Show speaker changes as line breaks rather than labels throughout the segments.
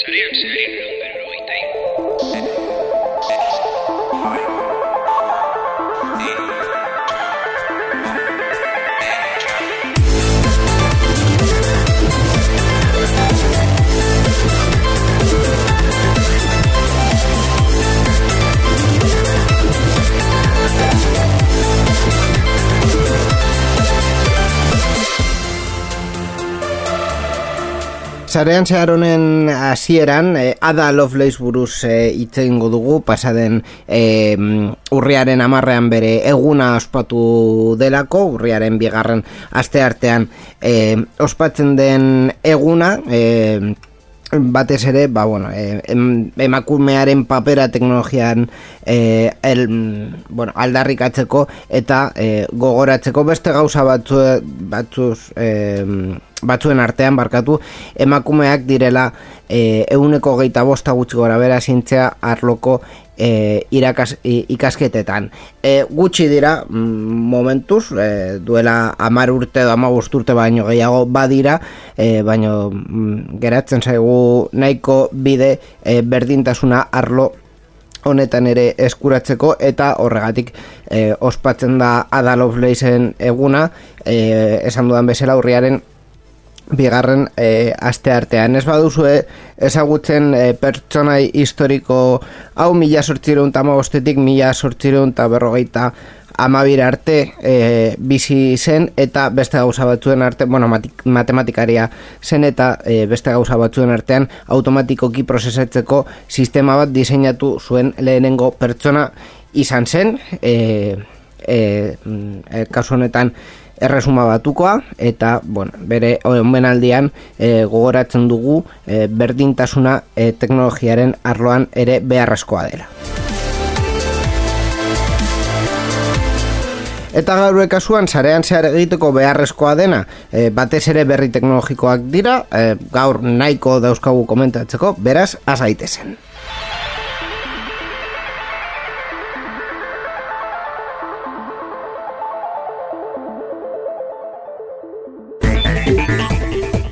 Sarean zehari egun berrogeita iru.
Zarean zehar honen hasieran eh, Ada Lovelace buruz eh, hitz egingo dugu. Pasaden eh, urriaren amarrean bere eguna ospatu delako. Urriaren bigarren aste artean eh, ospatzen den eguna eh, batez ere, ba, bueno, eh, em, emakumearen papera teknologian eh, el, bueno, aldarrikatzeko eta eh, gogoratzeko beste gauza batzu, batzuz, eh, batzuen artean barkatu emakumeak direla eh, euneko geita bosta gutxi gora bera zintzea arloko e, irakas, ikasketetan. E, gutxi dira mm, momentuz, e, duela amar urte edo amabost urte baino gehiago badira, e, baino mm, geratzen zaigu nahiko bide e, berdintasuna arlo honetan ere eskuratzeko eta horregatik e, ospatzen da Ada Lovelaceen eguna e, esan dudan bezala urriaren bigarren e, aste artean. Ez baduzue ezagutzen e, pertsonai historiko hau mila sortzireun eta amabostetik mila sortzireun eta berrogeita amabira arte e, bizi zen eta beste gauza batzuen arte, bueno, matik, matematikaria zen eta e, beste gauza batzuen artean automatikoki prozesatzeko sistema bat diseinatu zuen lehenengo pertsona izan zen, e, e, e, kasu honetan erresuma batukoa eta bueno, bere omenaldian e, gogoratzen dugu e, berdintasuna e, teknologiaren arloan ere beharrezkoa dela. Eta gaur kasuan sarean zehar egiteko beharrezkoa dena e, batez ere berri teknologikoak dira e, gaur nahiko dauzkagu komentatzeko beraz azaitezen.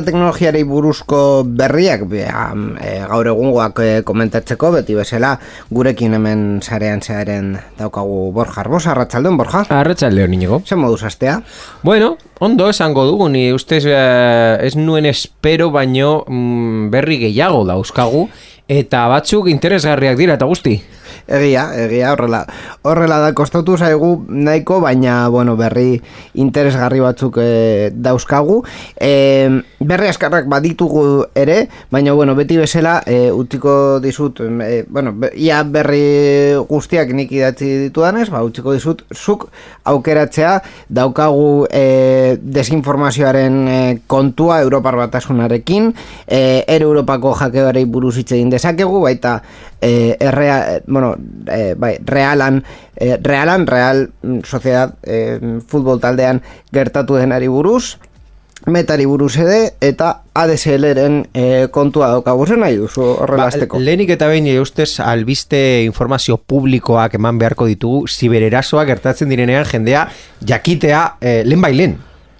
Eta teknologiari buruzko berriak be, am, e, gaur egungoak e, komentatzeko beti bezala gurekin hemen sarean zearen daukagu Borja Arbosa, Arratxaldon, Borja?
Arratxaldeo niñego.
Zer moduz astea?
Bueno, ondo esango dugu, ni ustez eh, ez nuen espero baino mm, berri gehiago dauzkagu, eta batzuk interesgarriak dira eta guzti.
Egia, egia, horrela, horrela da kostatu zaigu nahiko, baina, bueno, berri interesgarri batzuk e, dauzkagu. E, berri askarrak baditugu ere, baina, bueno, beti bezala, e, utziko dizut, e, bueno, ia berri guztiak nik idatzi ditudanez, ba, utziko dizut, zuk aukeratzea daukagu e, desinformazioaren e, kontua Europar batasunarekin, e, ere Europako jakebarei buruz hitz egin dezakegu, baita e, errea, bueno, e, bai, realan, e, realan, real mm, sociedad e, futbol taldean gertatu denari buruz, metari buruz ere, eta ADSL-eren e, kontua daukagu zen nahi duzu horrela azteko.
Ba, lehenik eta behin ustez albiste informazio publikoak eman beharko ditugu zibererasoak gertatzen direnean jendea jakitea eh, lehen bai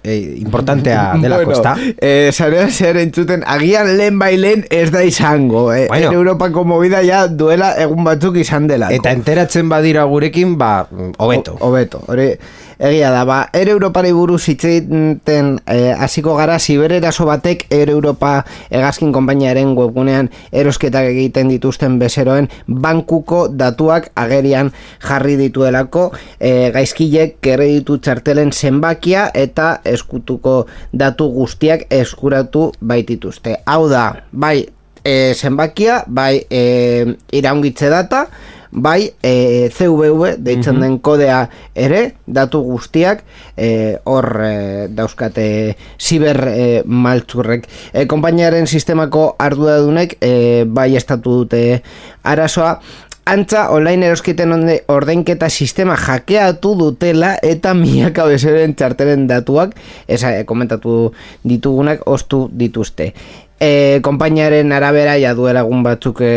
lehen. Eh, importantea delako, ezta?
eh, zarean zer entzuten, agian lehen bailen ez da izango, eh?
Bueno.
En Europako movida ja duela egun batzuk izan dela.
Eta enteratzen badira gurekin, ba, hobeto.
Hobeto, hori Egia da, ba, Ere Europari buruz hitz egiten eh, hasiko gara zibereraso batek Ere Europa egazkin konpainiaren webgunean erosketak egiten dituzten bezeroen bankuko datuak agerian jarri dituelako eh, gaizkilek kreditu txartelen zenbakia eta eskutuko datu guztiak eskuratu baitituzte. Hau da, bai e, zenbakia, bai e, iraungitze data, bai e, CVV deitzen den kodea ere, datu guztiak e, hor e, dauzkate ziber e, maltzurrek. E, Kompainiaren sistemako arduradunek e, bai estatu dute arazoa, Antza, online eroskiten onde ordeinketa sistema jakeatu dutela eta miaka bezeren txarteren datuak, esa, komentatu ditugunak, ostu dituzte e, konpainiaren arabera ja duela egun batzuk e,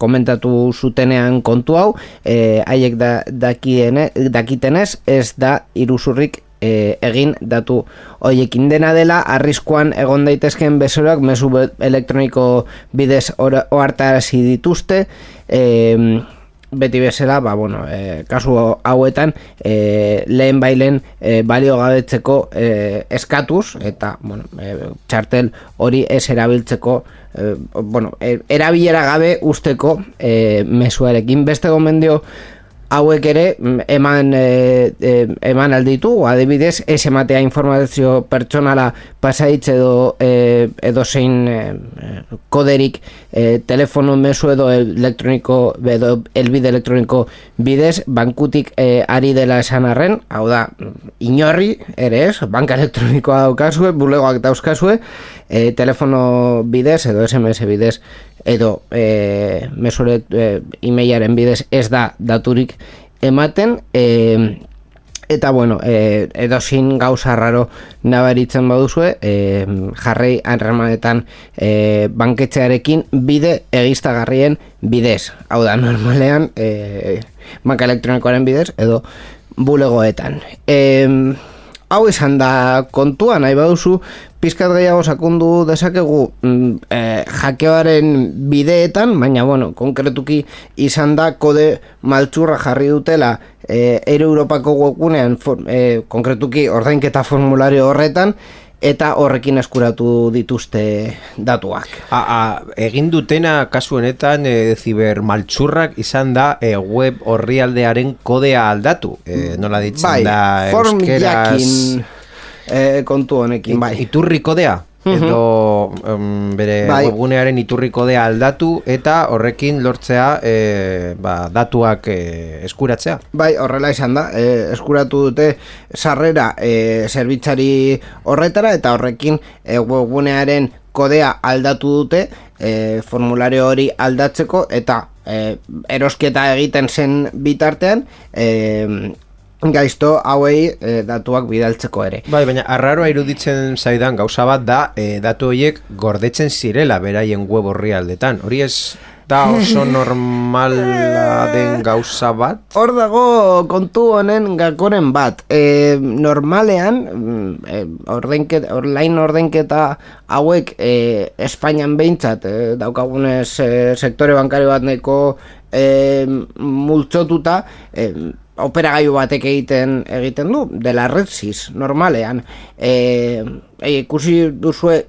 komentatu zutenean kontu hau e, haiek da, dakiene, dakitenez ez da iruzurrik e, egin datu hoiekin dena dela arriskuan egon daitezkeen besorak mezu elektroniko bidez ohartarazi dituzte e, beti bezala, ba, bueno, e, kasu hauetan e, lehen bailen e, balio gabetzeko e, eskatuz eta bueno, e, txartel hori ez erabiltzeko e, bueno, erabilera gabe usteko e, mesuarekin beste gomendio hauek ere mm, eman e, eman alditu adibidez ez ematea informazio pertsonala pasaitz edo e, edo zein e, koderik e, telefono mesu edo elektroniko edo elbide elektroniko bidez bankutik e, ari dela esan arren. Hau da inorri ere ez banka elektronikoa daukazue bulegoak dauzkazue e, telefono bidez edo SMS bidez edo e, mesure e, emailaren bidez ez da daturik ematen e, eta bueno e, edo sin gauza raro nabaritzen baduzue e, jarrei anremanetan e, banketxearekin bide egistagarrien bidez. Hau da normalean e, banka elektronikoaren bidez edo bulegoetan. E, hau izan da kontua nahi baduzu pizkat gehiago sakundu dezakegu mm, eh, jakeoaren bideetan, baina bueno, konkretuki izan da kode maltzurra jarri dutela eh, Euro Europako webgunean eh, konkretuki ordainketa formulario horretan eta horrekin eskuratu dituzte datuak.
A, a, egin dutena kasu honetan e, ziber maltsurrak izan da e, web horrialdearen kodea aldatu. E, nola ditzen
bai,
da
form
euskeraz...
jakin e, kontu honekin, bai.
Iturri kodea? Edo um, bere
Bai.
webgunearen iturri kodea aldatu eta horrekin lortzea e, ba, datuak e, eskuratzea.
Bai, horrela izan da, e, eskuratu dute sarrera e, zerbitzari horretara eta horrekin e, webgunearen kodea aldatu dute e, formulario hori aldatzeko eta e, erosketa egiten zen bitartean e, gaizto hauei e, datuak bidaltzeko ere.
Bai, baina arraroa iruditzen zaidan gauza bat da e, datu horiek gordetzen zirela beraien web horri aldetan. Hori ez da oso normala den gauza bat?
Hor dago kontu honen gakoren bat. E, normalean, mm, e, ordenket, online ordenketa hauek e, Espainian behintzat, e, daukagunez e, sektore bankario bat neko e, multzotuta, e, operagailu batek egiten egiten du dela redsis normalean. E, e, ikusi duzue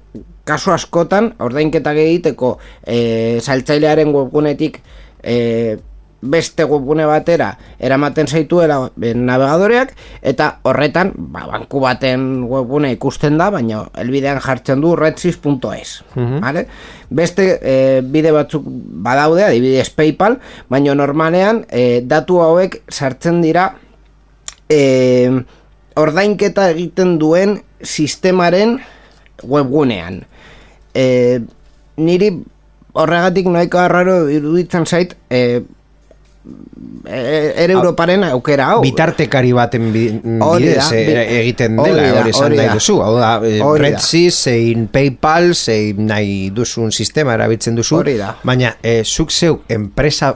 kasu askotan ordainketak egiteko e, saltzailearen webgunetik e, beste webgune batera eramaten zaituela e, navegadoreak eta horretan ba, banku baten webgune ikusten da baina elbidean jartzen du redsis.es vale? beste e, bide batzuk badaude adibidez Paypal baina normalean e, datu hauek sartzen dira e, ordainketa egiten duen sistemaren webgunean e, niri horregatik nahiko arraro iruditzen zait e, ere Europaren aukera hau
Bitartekari baten
da,
bidez e, egiten dela, hori esan nahi duzu. Hau da, e. Redsys, zein Paypal, zein nahi duzun sistema erabiltzen duzu. Baina, e, zuk zeu enpresa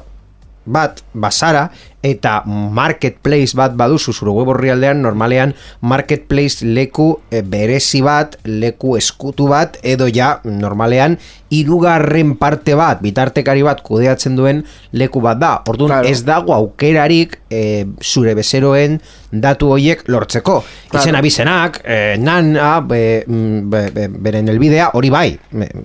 bat, basara, eta marketplace bat baduzu zure web orrialdean normalean marketplace leku e, berezi bat, leku eskutu bat edo ja normalean hirugarren parte bat, bitartekari bat kudeatzen duen leku bat da. Orduan
Claro.
ez dago aukerarik e, zure bezeroen datu hoiek lortzeko.
Claro.
Izen abizenak, e, nan, a, be, mm, be, be, beren elbidea, hori bai,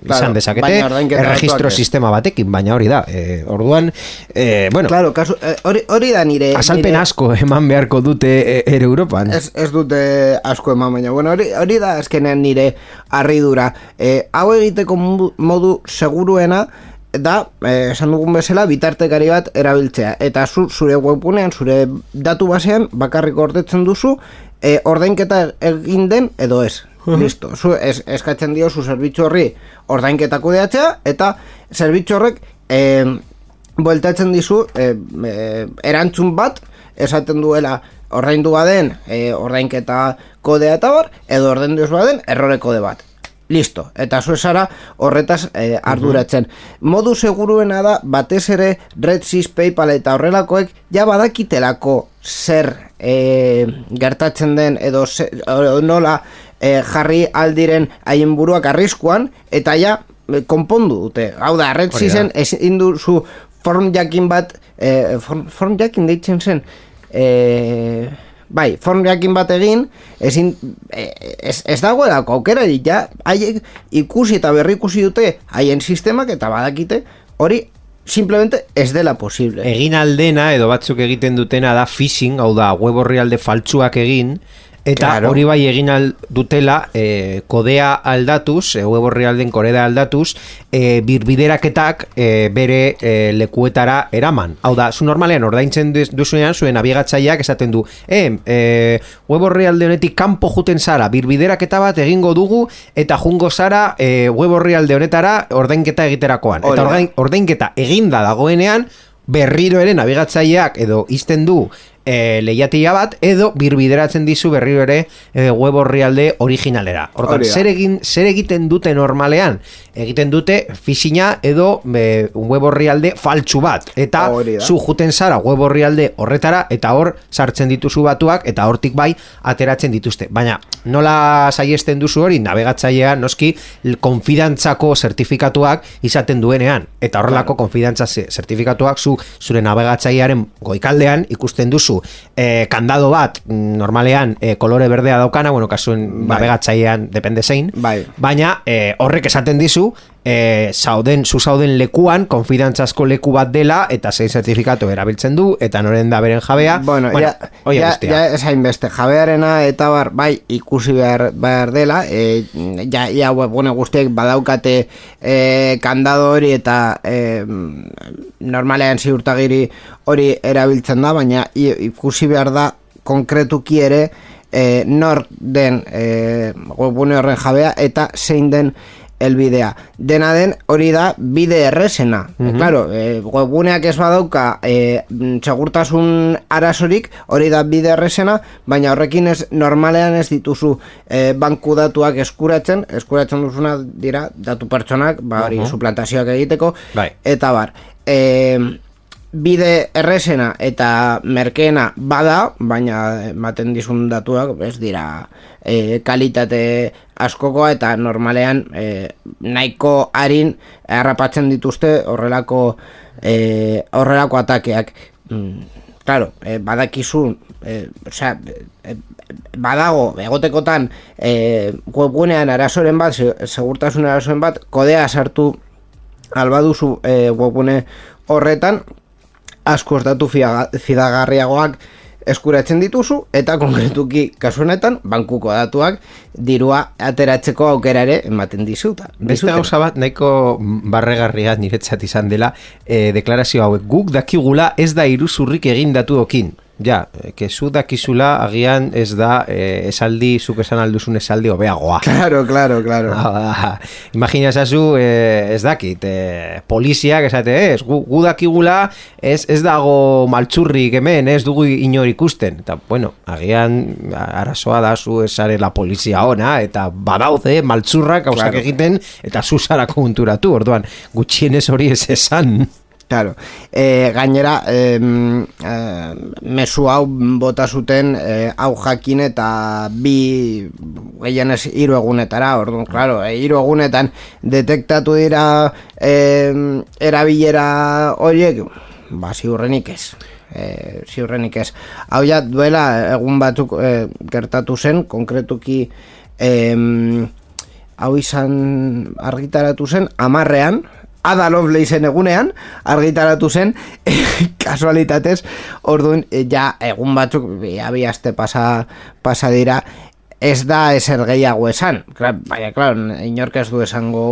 izan dezakete,
baina ordainketa
erregistro sistema batekin, baina hori da. E, orduan, e, bueno,
Claro, kasu, eh, hori, hori da nire...
azalpen
nire-
asko eman beharko dute e, ere Europan.
Ez, ez dute asko eman baina. Bueno, hori, hori da azkenean nire harridura. E, hau egiteko modu, seguruena da, eh, esan dugun bezala, bitartekari bat erabiltzea. Eta zu, zure webgunean, zure datu basean, bakarrik ordetzen duzu, e, ordainketa egin den edo ez. Listo. Zu, es, eskatzen dio zu zerbitzu horri ordainketa kudeatzea, eta zerbitzu horrek eh, bueltatzen dizu e, e, erantzun bat esaten duela ordaindu baden e, ordainketa kodea eta bar edo ordaindu baden errore kode bat Listo, eta zu esara horretaz e, arduratzen. Modu seguruena da, batez ere RedSys, PayPal eta horrelakoek ja badakitelako zer e, gertatzen den edo ze, o- nola e, jarri aldiren haien buruak arriskuan eta ja konpondu dute. Hau da, RedSysen ezin duzu form jakin bat e, form, form jakin deitzen zen e, bai, form jakin bat egin ezin, e, ez, ez dagoelako aukera ja, haiek ikusi eta berri ikusi dute haien sistemak eta badakite hori simplemente ez dela posible.
Egin aldena edo batzuk egiten dutena da phishing, hau da web orrialde faltsuak egin eta
Claro.
hori bai egin dutela e, kodea aldatuz, e, web orrialden kodea aldatuz, e, birbideraketak e, bere e, lekuetara eraman. Hau da, zu normalean ordaintzen duz- duzunean zuen nabigatzaileak esaten du, e, e, web orrialde honetik kanpo juten zara, birbideraketa bat egingo dugu eta jungo zara e, web orrialde honetara ordainketa egiterakoan.
Hori
Eta
da.
ordain, ordainketa eginda dagoenean berriro ere nabigatzaileak edo izten du e, lehiatia bat edo birbideratzen dizu berriro ere e, web orrialde originalera. Hortan, zer, egin, zer egiten dute normalean? Egiten dute fisina edo e, web orrialde faltsu bat. Eta zu juten zara web orrialde horretara eta hor sartzen dituzu batuak eta hortik bai ateratzen dituzte. Baina nola saiesten duzu hori nabigatzailea noski konfidantzako zertifikatuak izaten duenean eta horrelako konfidantza ze- zertifikatuak zu zure nabigatzailearen goikaldean ikusten duzu eh, kandado bat normalean eh, kolore berdea daukana, bueno, kasuen
Bai.
nabigatzailean depende zein,
Bai.
baina eh, horrek esaten dizu eh, zauden, zu zauden lekuan konfidantzazko leku bat dela eta zein zertifikatu erabiltzen du eta noren da beren jabea
Bueno, ja,
oie
ja,
guztia.
ja ez hainbeste jabearena eta bar, bai ikusi behar, behar dela, e, ja, ja webgune guztiek badaukate e, kandado hori eta e, normalean ziurtagiri hori erabiltzen da, baina ikusi behar da konkretuki ere e, nor den e, webgune horren jabea eta zein den elbidea. Dena den hori da bide erresena. E, claro, e, webguneak ez badauka e, mm, segurtasun arazorik, hori da bide erresena, baina horrekin ez normalean ez dituzu e, banku datuak eskuratzen, eskuratzen duzuna dira datu pertsonak, ba hori suplantazioak egiteko,
Bai.
eta bar. E, bide erresena eta merkeena bada, baina ematen dizun datuak ez dira e, kalitate askokoa eta normalean e, nahiko harin harrapatzen dituzte horrelako e, horrelako atakeak. Mm, claro, e, badakizu e, osea, e, badago egotekotan e, webgunean arazoren bat, se- segurtasun arazoren bat, kodea sartu albaduzu e, webgune horretan askoz datu fidagarriagoak eskuratzen dituzu eta konkretuki kasu honetan bankuko datuak dirua ateratzeko aukera ere ematen dizuta.
Beste gauza bat nahiko barregarria niretzat izan dela e, deklarazio hauek guk dakigula ez da iruzurrik egin datuokin. Ja, eh, kezu dakizula agian ez da e, esaldi, zuk esan alduzun esaldi hobeagoa.
Claro, claro, claro.
Ah, Imagina esazu, eh, ez dakit, eh, poliziak esate, ez, gu, gu dakigula ez, ez dago maltzurrik hemen, ez dugu inor ikusten. Eta, bueno, agian arazoa da zu esarela polizia ona, eta badaude maltzurrak gauzak
Claro.
egiten, eta zu zara konturatu, orduan, gutxienez hori ez esan.
Claro. E, gainera, e, mesu hau bota zuten e, hau jakin eta bi gehienez hiru egunetara, orduan, claro, e, hiru egunetan detektatu dira e, erabilera horiek, ba, ziurrenik ez. E, ziurrenik ez. Hau ja, duela egun batzuk e, gertatu zen, konkretuki e, hau izan argitaratu zen, amarrean, Ada Lovelace egunean, argitaratu zen, kasualitatez, orduan, eh, ja, egun batzuk, bi aste pasa, pasa dira, ez da eser gehiago esan. Baina, klar, inork ez du esango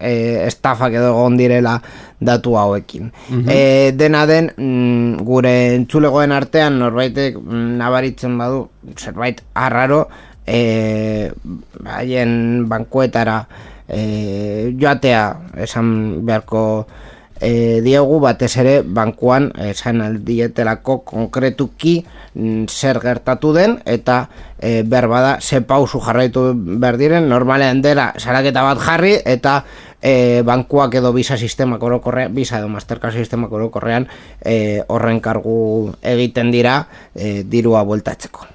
e, estafak edo egon direla datu hauekin. e, dena den, mm, gure entzulegoen artean, norbaitek mm, nabaritzen badu, zerbait arraro, e, haien bankuetara, e, joatea esan beharko e, diegu batez ere bankuan esan aldietelako konkretuki mm, zer gertatu den eta e, behar bada ze pausu jarraitu behar diren. Normalean dela saraketa bat jarri eta e, bankuak edo bisa sistema orokorrean bisa edo mastercard sistema orokorrean e, horren kargu egiten dira e, dirua bueltatzeko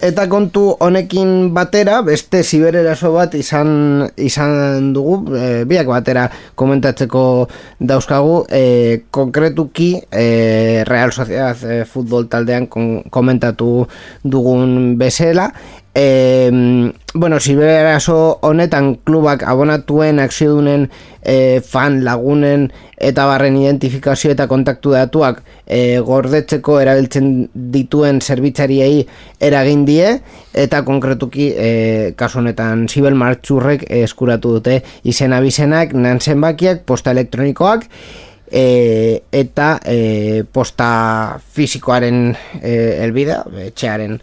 Eta kontu honekin batera, beste zibereraso bat izan, izan dugu, e, biak batera komentatzeko dauzkagu, e, konkretuki e, Real Sociedad e, futbol taldean komentatu dugun bezala, e, bueno, ziberaso honetan klubak abonatuen akziodunen e, fan lagunen eta barren identifikazio eta kontaktu datuak e, gordetzeko erabiltzen dituen zerbitzariei eragin die eta konkretuki e, kasu honetan zibel martxurrek eskuratu dute izena bizenak, nan zenbakiak, posta elektronikoak e, eta e, posta fisikoaren e, elbidea, etxearen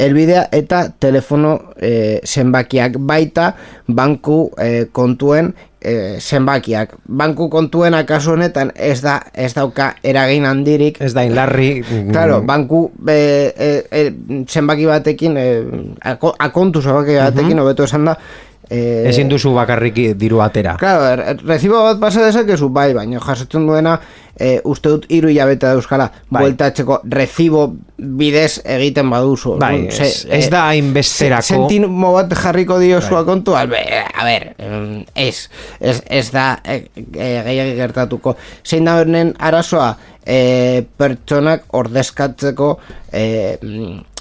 elbidea eta telefono e, zenbakiak baita banku e, kontuen e, zenbakiak. Banku kontuen akaso honetan ez da ez dauka eragin handirik.
Ez da inlarri.
Claro, banku e, e, zenbaki batekin, e, akontu zenbaki batekin, hobeto esan da,
Eh, Ezin duzu bakarrik diru atera.
Claro, er, recibo bat pasa dezakezu bai, baina jasotzen duena e, uste dut hiru hilabete da euskala bai. bueltatzeko recibo bidez egiten baduzu.
Bai, ez, ez da hainbesterako.
Se, bat jarriko dio bai. kontu, a ber, ez, ez, ez da e, e, gertatuko. Zein da honen arazoa e, pertsonak ordezkatzeko e,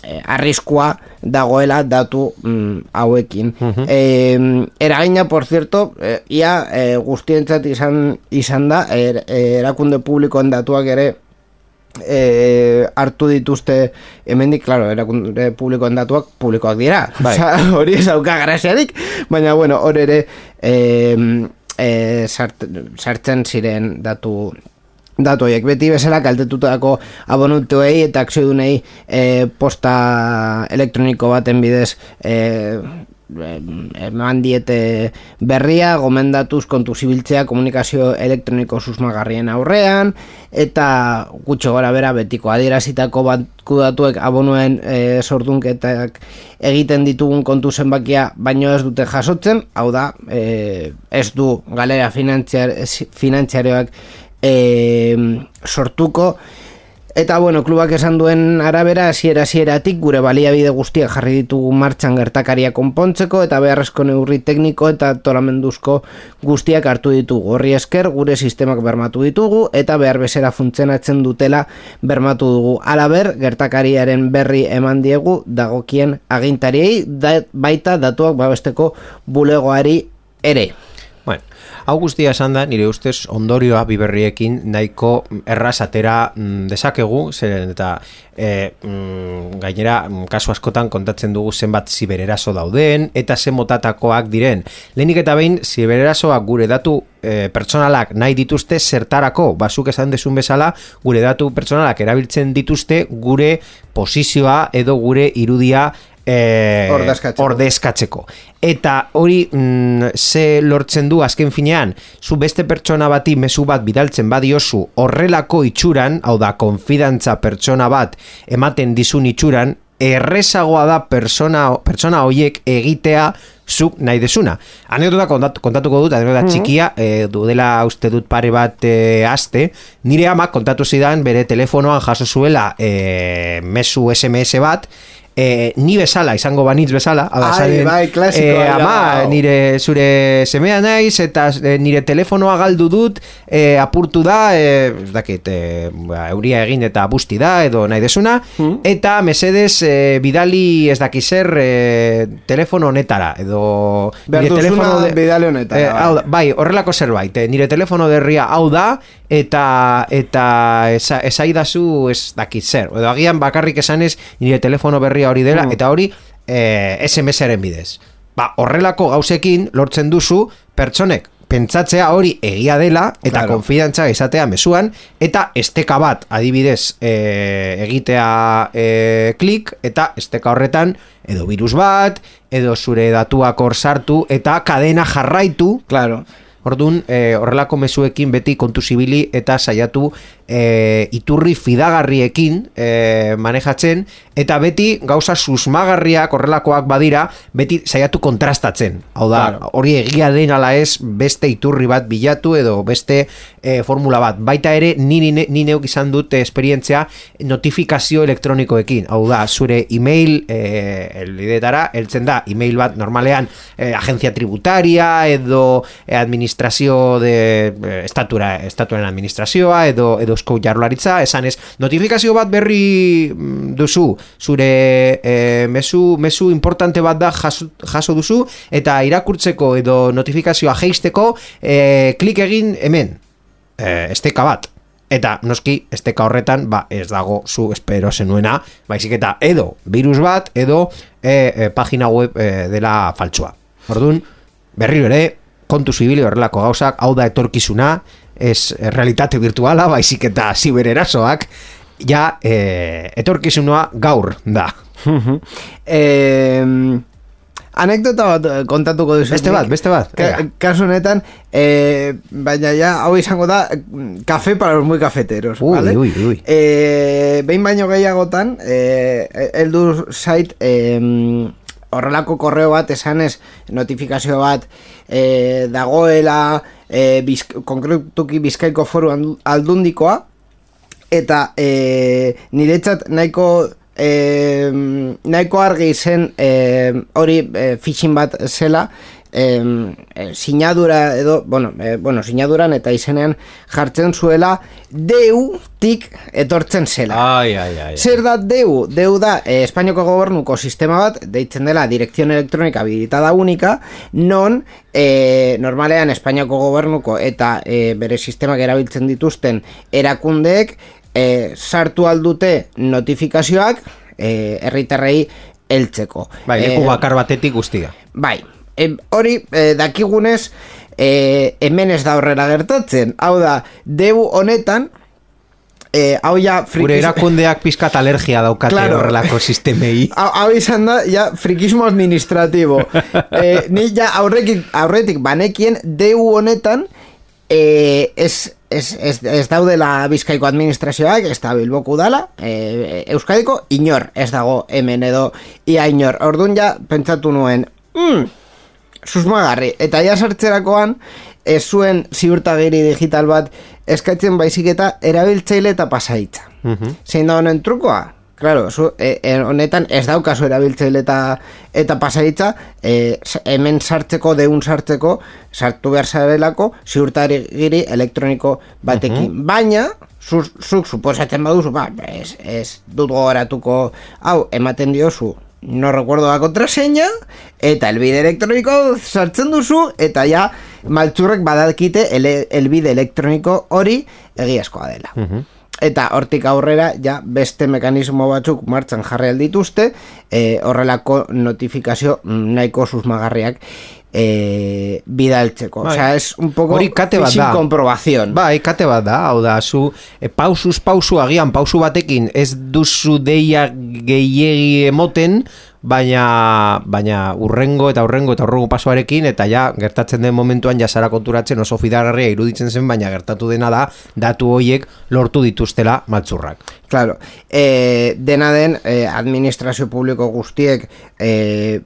e, arriskua dagoela datu mm, hauekin. Uh eragina, por cierto, e, ia e, guztientzat izan, izan da, er, erakunde publikoen datuak ere e, hartu dituzte hemendik, claro, erakunde publikoen datuak publikoak dira. Bai. hori ez auka graziadik, baina, bueno, hor ere e, e, sartzen ziren datu datu horiek beti bezala kaltetutako abonutuei eta akziodunei e, posta elektroniko baten bidez e, eman diete berria, gomendatuz kontu zibiltzea komunikazio elektroniko susmagarrien aurrean, eta gutxo gora bera betiko adierazitako bat kudatuek abonuen e, sordunketak egiten ditugun kontu zenbakia baino ez dute jasotzen, hau da, e, ez du galera finantziarioak e, sortuko Eta bueno, klubak esan duen arabera hasiera hasieratik gure baliabide guztiak jarri ditugu martxan gertakaria konpontzeko eta beharrezko neurri tekniko eta toramenduzko guztiak hartu ditugu. Horri esker gure sistemak bermatu ditugu eta behar bezera funtzionatzen dutela bermatu dugu. Alaber, gertakariaren berri eman diegu dagokien agintariei baita datuak babesteko bulegoari ere.
Guztia esan da, nire ustez ondorioa biberriekin nahiko erraz atera mm, desakegu, zeren eta e, mm, gainera mm, kasu askotan kontatzen dugu zenbat zibereraso dauden, eta zen motatakoak diren. Lehenik eta behin, zibererasoak gure datu e, pertsonalak nahi dituzte zertarako, basuk esan desun bezala, gure datu pertsonalak erabiltzen dituzte gure posizioa edo gure irudia eh,
Ordezkatzeko.
ordezkatzeko. Eta hori mm, ze lortzen du azken finean, zu beste pertsona bati mezu bat bidaltzen badiozu horrelako itxuran, hau da, konfidantza pertsona bat ematen dizun itxuran, errezagoa da persona, pertsona hoiek egitea zuk nahi desuna. Anekdota kontatu, kontatuko dut, anekdota txikia, e, dudela uste dut pare bat e, aste, nire amak kontatu zidan bere telefonoan jaso zuela e, mezu SMS bat, e, ni bezala, izango banitz bezala, esaten,
bai, klasikoa
e,
dira,
ama, nire zure semea naiz, eta e, nire telefonoa galdu dut, e, apurtu da, e, ez dakit, e, ba, euria egin eta busti da, edo nahi desuna,
Hmm.
eta mesedez e, bidali ez daki zer e, telefono honetara, edo
Behar duzuna bidali honetara,
E,
bai.
horrelako zerbait, nire telefono derria hau da, eta eta esa, esaidazu ez dakit zer, edo agian bakarrik esanez nire telefono berria hori dela,
Mm.
eta hori e, SMS-aren bidez. Ba, horrelako gauzekin lortzen duzu pertsonek pentsatzea hori egia dela eta
Claro.
konfidantza izatea mezuan eta esteka bat adibidez e, egitea e, klik eta esteka horretan edo virus bat edo zure datuak hor sartu eta kadena jarraitu
Claro.
Orduan, e, horrelako mezuekin beti kontu zibili eta saiatu e, iturri fidagarriekin e, manejatzen eta beti gauza susmagarriak horrelakoak badira beti saiatu kontrastatzen. Hau da,
Claro.
hori egia den ala ez beste iturri bat bilatu edo beste e, formula bat. Baita ere, ni, ni, ni neuk izan dut esperientzia notifikazio elektronikoekin. Hau da, zure email e, elidetara, heltzen da, email bat normalean e, agencia tributaria edo administrazio de estatura, estatuaren administrazioa edo edo eusko jarlaritza, esanez notifikazio bat berri mm, duzu, zure e, mezu, mezu importante bat da jaso, jaso duzu eta irakurtzeko edo notifikazioa jeisteko e, klik egin hemen e, esteka bat Eta noski esteka horretan ba, ez dago zu espero zenuena, baizik eta edo virus bat edo e, e, pagina web e, dela faltsua. Orduan, berriro ere, kontu zibili horrelako gauzak, hau da etorkizuna, ez e, realitate virtuala, baizik eta zibererasoak, ja e, etorkizunua gaur da.
Eh, anekdota bat eh, kontatuko duzu.
Beste bat, beste bat,
Ka kasu honetan, eh, baina ja, hau izango da, café para los muy cafeteros.
Ui,
¿vale?
ui, ui.
Eh, behin baino gehiagotan, eh, eldu zait, eh, horrelako korreo bat esanez notifikazio bat eh, dagoela eh, bizk, konkretuki bizkaiko foru aldundikoa eta e, niretzat nahiko e, nahiko argi zen e, hori e, phishing bat zela e, e, sinadura edo bueno, e, bueno, sinaduran eta izenean jartzen zuela deu tik etortzen zela
Ai, ai, ai.
Zer da DEU? DEU da eh, Espainiako gobernuko sistema bat, deitzen dela Dirección Electrónica Habilitada Única, non eh, normalean Espainiako gobernuko eta eh, bere sistemak erabiltzen dituzten erakundeek eh, sartu aldute notifikazioak eh, herritarrei heltzeko.
Bai, leku
Eh,
bakar batetik guztia.
Bai, em, hori eh, dakigunez eh, hemen ez da horrela gertatzen. Hau da, DEU honetan eh, hau ja
Gure
frikis-
erakundeak pizkat alergia daukate
Claro.
horrelako sistemei.
Hau hau izan da, ja, frikismo administratibo. eh, ni ja aurretik, aurretik banekien deu honetan eh, ez, ez, ez, ez daudela bizkaiko administrazioak, ez da bilboku dala, eh, euskadiko inor ez dago hemen edo ia inor. Orduan ja, pentsatu nuen, mm, susmagarri, eta ja sartzerakoan, ez zuen ziurtagiri digital bat eskatzen baizik eta erabiltzaile eta pasaitza. Zein da honen trukoa? Claro, zu, e, e, honetan ez daukazu erabiltzaile eta, eta pasaitza e, hemen sartzeko, deun sartzeko, sartu behar zarelako ziurtagiri elektroniko batekin. Baina, zu, zuk suposatzen baduzu, ba, ez, ez dut gogoratuko, hau, ematen diozu, no recuerdo la contraseña, eta elbide elektroniko sartzen duzu, eta ja, maltzurrek badakite ele, elbide elektroniko hori egiazkoa dela. Eta hortik aurrera, ja, beste mekanismo batzuk martxan jarri aldituzte, e, horrelako notifikazio nahiko susmagarriak e, bidaltzeko.
Bai.
O sea, es un poco
Hori kate bat da.
comprobación.
Bai, kate bat da, hau da, zu e, pausuz pausu agian pausu batekin ez duzu deia gehiegi emoten, baina baina urrengo eta urrengo eta urrengo pasoarekin eta ja gertatzen den momentuan ja zara konturatzen oso fidargarria iruditzen zen baina gertatu dena da datu hoiek lortu dituztela maltzurrak.
Claro, e, dena den e, administrazio publiko guztiek e,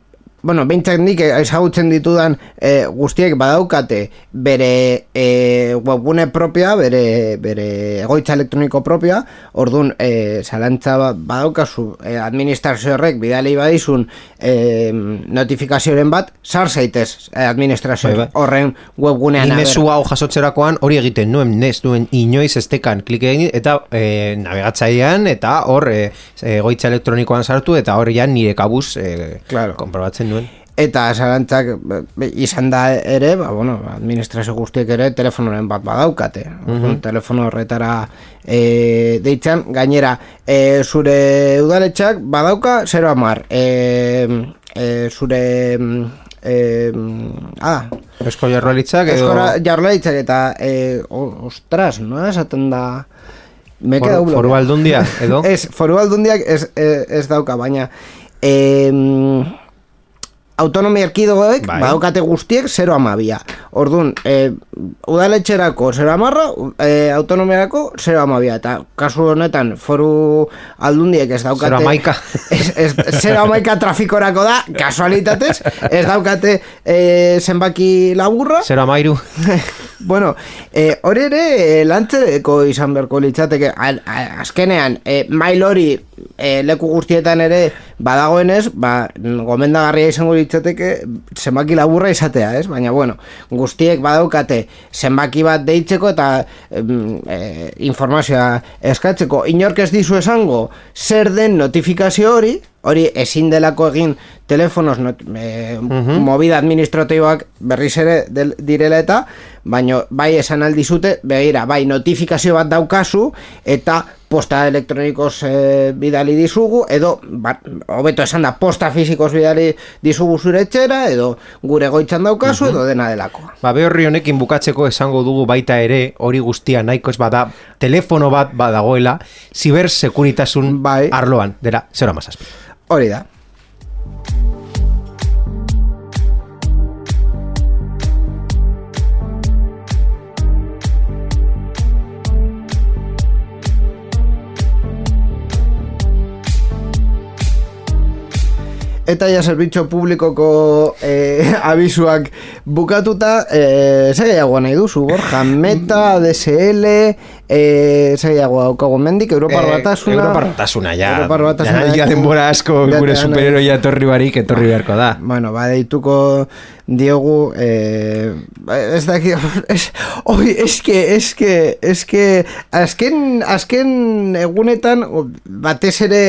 Bueno, behintzak nik ezagutzen ditudan e, guztiek badaukate bere e, webgune propia, bere, bere egoitza elektroniko propia, orduan e, zalantza ba- badaukazu e, administrazio horrek bidali badizun e, notifikazioaren bat, sar zaitez e, administrazio
Bai, bai.
horren webgunean.
Ni mezu hau jasotzerakoan hori egiten nuen nez nuen inoiz estekan klik egin eta e, navegatzailean eta hor e, egoitza elektronikoan sartu eta hor ja nire kabuz e,
Claro.
konprobatzen nuen.
Eta zalantzak be, izan da ere, ba, bueno, administrazio guztiek ere telefonoren bat badaukate. Mm Telefono horretara e, deitzen, gainera, e, zure udaletxak badauka 0 amar. E, e, zure... mm, E, ah,
Eusko Jaurlaritzak edo
eskora jarlaitzak eta e, ostras, no esaten da me
For-
queda un
foru
bloqueo.
aldundia, edo?
ez, foru aldundiak ez, ez, ez dauka, baina em, autonomia erkidogoek
Bai.
badaukate guztiek 0 amabia. Orduan, e, udaletxerako 0 amarra, e, autonomiarako 0 amabia. Eta kasu honetan foru aldundiek ez daukate...
Zero hamaika.
Ez, ez, 0 amaika trafikorako da, kasualitatez, ez daukate e, zenbaki laburra.
zero amairu.
Bueno, eh, hori ere lantzeko izan beharko litzateke Al- a- azkenean, eh, mail hori eh, leku guztietan ere badagoenez, ba, gomendagarria izango litzateke zenbaki laburra izatea, ez? Baina, bueno, guztiek badaukate zenbaki bat deitzeko eta eh, informazioa eskatzeko. Inork ez dizu esango zer den notifikazio hori, hori ezin delako egin telefonos not, e, movida administratiboak berriz ere del, direla eta baino bai esan aldizute begira bai notifikazio bat daukazu eta posta elektronikoz e, bidali dizugu edo ba, hobeto esan da posta fizikoz bidali dizugu zure etxera edo gure goitzan daukazu edo dena delakoa
Ba, be horri honekin bukatzeko esango dugu baita ere, hori guztia nahiko ez bada, telefono bat badagoela, zibersekuritasun
Bai.
arloan, dera, zero amazazpi.
hori da Eta ja zerbitzu publikoko eh, abisuak bukatuta, eh, ze gehiago nahi duzu, Borja, Meta, DSL, eh, ze gehiago daukago mendik, Europar batasuna...
Europar batasuna, ja.
Europar batasuna.
Ja, ja denbora asko gure superheroia etorri barik, etorri beharko da.
Bueno, ba, deituko diogu, eh, ez daki, es, oi, eske, eske, eske, azken, azken egunetan, o, batez ere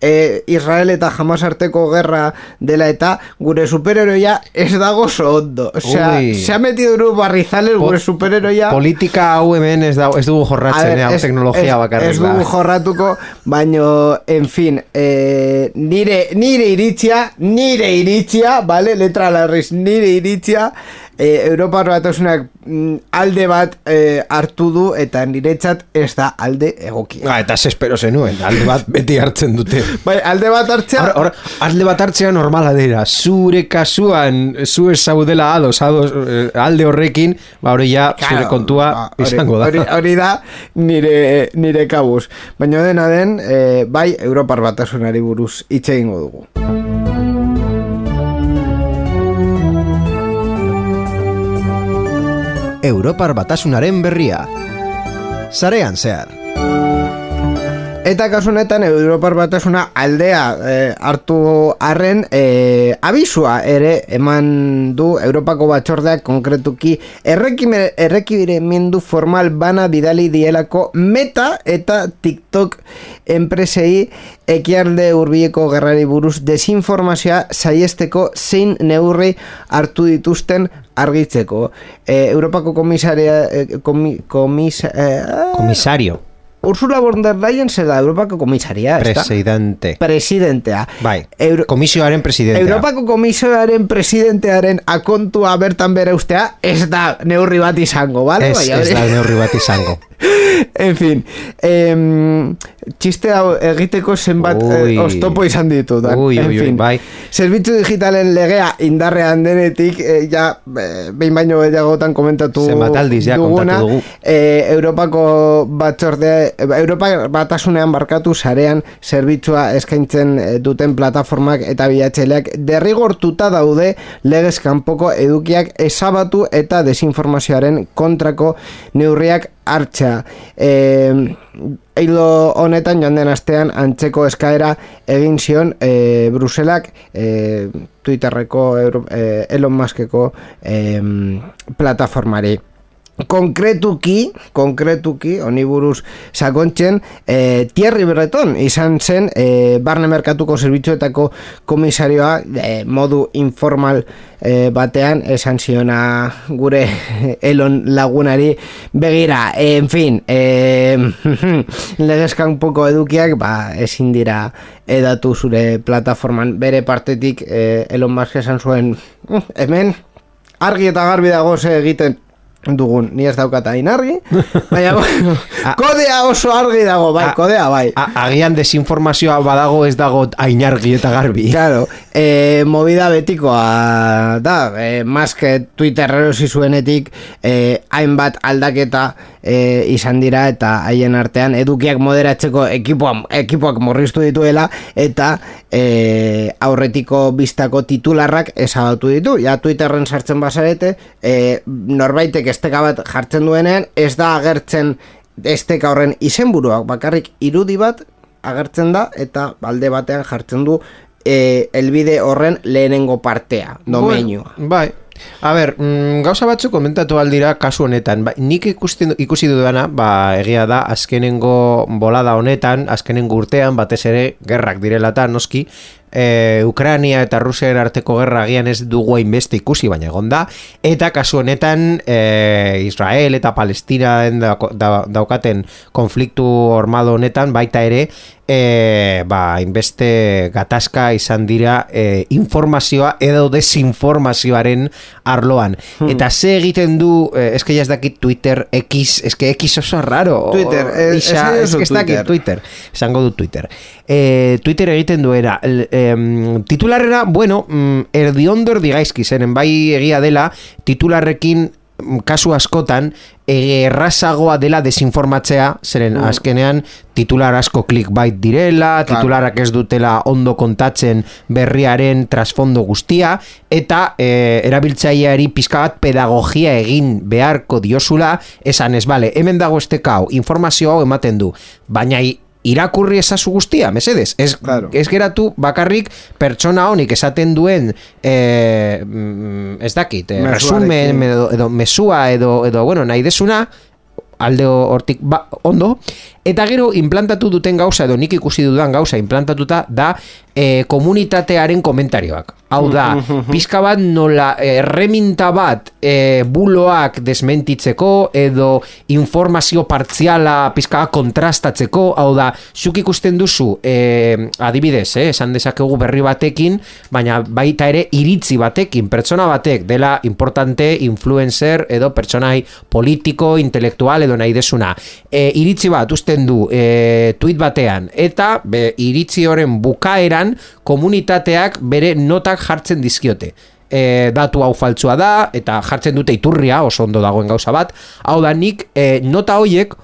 eh, Israel eta Hamas arteko gerra dela eta gure superheroia ez dago oso ondo. Osea,
Ui.
se ha metido un barrizales gure superheroia...
Politika hau hemen ez, da, ez dugu jorratzen,
ver,
hau
ez-
teknologia
ez-
bakarrik
Ez dugu jorratuko, baino, en fin, eh, nire, nire iritzia, nire iritzia, vale, letra larriz, nire iritzia, eh, Europar batasunak mm, alde bat eh, hartu du eta niretzat ez da alde egokia.
Ah, eta espero zenuen, alde bat beti hartzen dute.
Bai, alde bat hartzea,
Hor, hor, alde bat hartzea normala dira, zure kasuan, zu ez zaudela ados, ados eh, alde horrekin, ba hori ja, zure
Claro,
kontua
ba,
izango da.
Hori, hori da nire, nire kabuz. Baina dena den, eh, bai, Europar batasunari buruz hitz egingo dugu.
Europar batasunaren berria. Zarean zehar.
Eta kasu honetan Europar batasuna aldea eh, hartu arren eh, abisua ere eman du Europako batzordeak konkretuki errekime- errekibiremendu formal bana bidali dielako meta eta TikTok enpresei ekialde hurbileko gerrari buruz desinformazioa saiesteko zein neurri hartu dituzten argitzeko. Eh, Europako komisaria... Komi, komisa, eh,
Komisario,
Ursula von der Leyen se da Europako komisaria, ezta?
presidente.
Presidentea.
Bai,
Euro
komisioaren presidentea.
Europako komisioaren presidentearen akontua bertan bere ustea ez da neurri bat izango, bale?
Ez,
Baina
ez da neurri bat izango.
en fin, em, txiste hau egiteko zenbat eh, oztopo izan ditu. Dan.
Ui,
en
ui,
fin,
bai.
Zerbitzu digitalen legea indarrean denetik, eh, ja, eh, behin baino gehiagotan komentatu
Zenbat aldiz ja
duguna,
dugu.
eh, Europako batzorde, Europa batasunean barkatu sarean zerbitzua eskaintzen eh, duten plataformak eta bilatzaileak derrigortuta daude legez kanpoko edukiak ezabatu eta desinformazioaren kontrako neurriak hartza. Eh, Eilo honetan joan den astean antzeko eskaera egin zion e, Bruselak e, Twitterreko e, Elon Muskeko e, plataformari konkretuki, konkretuki, honi buruz sakontzen, e, Thierry Breton izan zen e, barne merkatuko zerbitzuetako komisarioa e, modu informal e, batean. Esan ziona gure Elon lagunari begira, en fin, e, legezkan poko edukiak, ba, ezin dira edatu zure plataforman. Bere partetik e, Elon Musk esan zuen, "Mm, hemen argi eta garbi dago ze egiten dugun, ni ez daukat hain argi, baina bueno, kodea oso argi dago, bai,
A-
kodea bai.
A, agian desinformazioa badago ez dago ainargi eta garbi.
Claro, eh, movida betikoa da, eh, maske Twitter erosi zuenetik eh, hainbat aldaketa eh, izan dira eta haien artean edukiak moderatzeko ekipoa, ekipoak morriztu dituela eta eh, aurretiko biztako titularrak ezabatu ditu. Ja Twitterren sartzen bazarete, eh, norbaitek esteka bat jartzen duenean ez da agertzen esteka horren izenburuak bakarrik irudi bat agertzen da eta alde batean jartzen du e, elbide horren lehenengo partea, domeinua.
Bueno, bai. A ber, mm, gauza batzuk komentatu aldira kasu honetan. Ba, nik ikusten, ikusi dudana, ba, egia da, azkenengo bolada honetan, azkenengo urtean, batez ere, gerrak direla eta noski, e, Ukrania eta Rusiaren arteko gerra agian ez dugu hainbeste ikusi, baina egon da, eta kasu honetan e, Israel eta Palestina daukaten konfliktu armado honetan, baita ere, e, ba, inbeste gatazka izan dira e, informazioa edo desinformazioaren arloan. Eta ze egiten du, e, eske ez dakit Twitter X, eske X oso raro.
Twitter, eh,
Isa, ez
duzu
dakit
Twitter.
Esango du Twitter. E, Twitter egiten duera. El, em, titularrera, bueno, mm, erdiondo erdigaizki zenen, bai egia dela, titularrekin kasu askotan e, errazagoa dela desinformatzea, zeren azkenean titular asko clickbait direla,
Claro.
titularak ez dutela ondo kontatzen berriaren trasfondo guztia, eta e, erabiltzaileari pizka bat pedagogia egin beharko diosula, esan ez, bale, hemen dago estekau, informazio hau ematen du, baina irakurri ezazu guztia, mesedez, ez,
Claro.
ez geratu bakarrik pertsona honik esaten duen e, mm, ez dakit, e,
Mezuarekin.
resumen edo, edo mesua edo, edo bueno, nahi desuna alde hortik ba, ondo. Eta gero implantatu duten gauza edo nik ikusi dudan gauza implantatuta da e, komunitatearen komentarioak. Hau da, pizka bat nola erreminta bat e, buloak desmentitzeko edo informazio partziala pizka kontrastatzeko. Hau da, zuk ikusten duzu e, adibidez, eh, esan dezakegu berri batekin baina baita ere iritzi batekin, pertsona batek dela importante, influencer edo pertsonai politiko, intelektual edo nahi desuna. E, iritzi bat usten du e, tweet batean eta be, iritzi horren bukaeran komunitateak bere notak jartzen dizkiote. E, datu hau faltsua da eta jartzen dute iturria oso ondo dagoen gauza bat. Hau da nik e, nota hoiek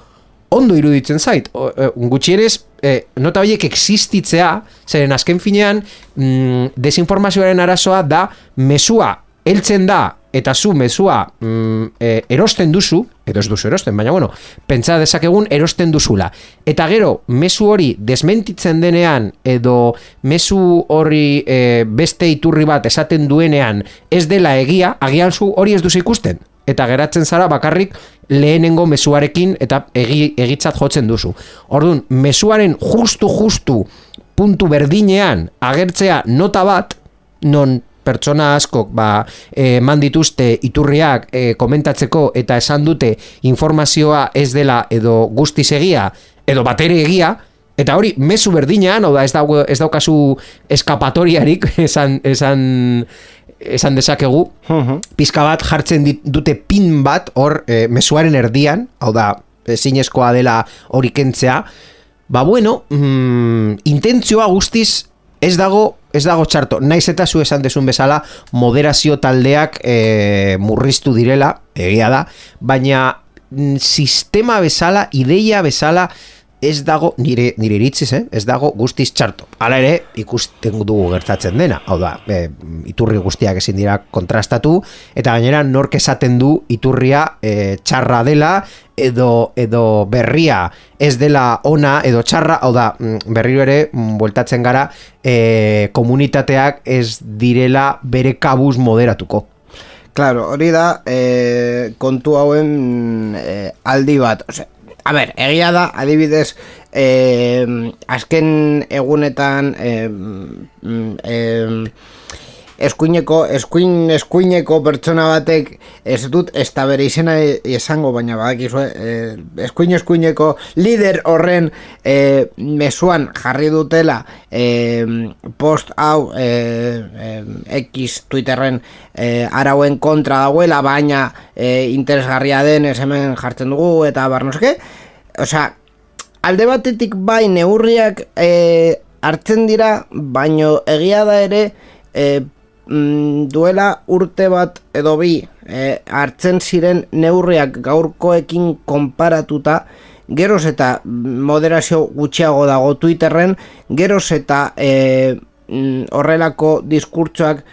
ondo iruditzen zait. O, e, gutxienez, e, nota horiek existitzea, zeren azken finean, mm, desinformazioaren arazoa da, mesua heltzen da, eta zu mesua mm, e, erosten duzu, edo ez duzu erosten, baina bueno, pentsa dezakegun erosten duzula. Eta gero, mesu hori desmentitzen denean, edo mesu hori e, beste iturri bat esaten duenean ez dela egia, agian zu hori ez duzu ikusten eta geratzen zara bakarrik lehenengo mezuarekin eta egi, egitzat jotzen duzu. Orduan, mezuaren justu justu puntu berdinean agertzea nota bat non pertsona askok ba, eman dituzte iturriak e, komentatzeko eta esan dute informazioa ez dela edo guztiz egia edo batere egia Eta hori, mezu berdinean, hau da, ez, dago, ez daukazu eskapatoriarik, esan, esan, esan dezakegu, pizka bat jartzen dit- dute pin bat hor e, mezuaren erdian, hau da, ezinezkoa dela hori kentzea, ba bueno, mm, intentzioa guztiz ez dago ez dago txarto, naiz eta zu esan desun bezala moderazio taldeak e, murriztu direla, egia da, baina mm, sistema bezala, ideia bezala, ez dago, nire, nire iritziz, eh? ez dago guztiz txarto. Hala ere, ikusten dugu gertatzen dena. Hau da, e, iturri guztiak ezin dira kontrastatu, eta gainera nork esaten du iturria e, txarra dela, edo, edo berria ez dela ona edo txarra, hau da, mm, berriro ere, mm, bueltatzen gara, e, komunitateak ez direla bere kabuz moderatuko.
Claro, hori da, e, kontu hauen e, aldi bat. Ose, a ber, egia da, adibidez, e, azken egunetan e, e, eskuineko, eskuin, eskuineko pertsona batek ez dut ez da bere izena esango, baina badakizu, eh, eskuin eskuineko lider horren eh, mesuan jarri dutela eh, post hau eh, X Twitterren eh, arauen kontra dagoela, baina eh, interesgarria den ez hemen jartzen dugu eta barnoske, osea, alde batetik bai neurriak eh, hartzen dira, baino egia da ere eh, mm, duela urte bat edo bi e, hartzen ziren neurriak gaurkoekin konparatuta geroz eta moderazio gutxiago dago Twitterren geroz eta e, horrelako diskurtsoak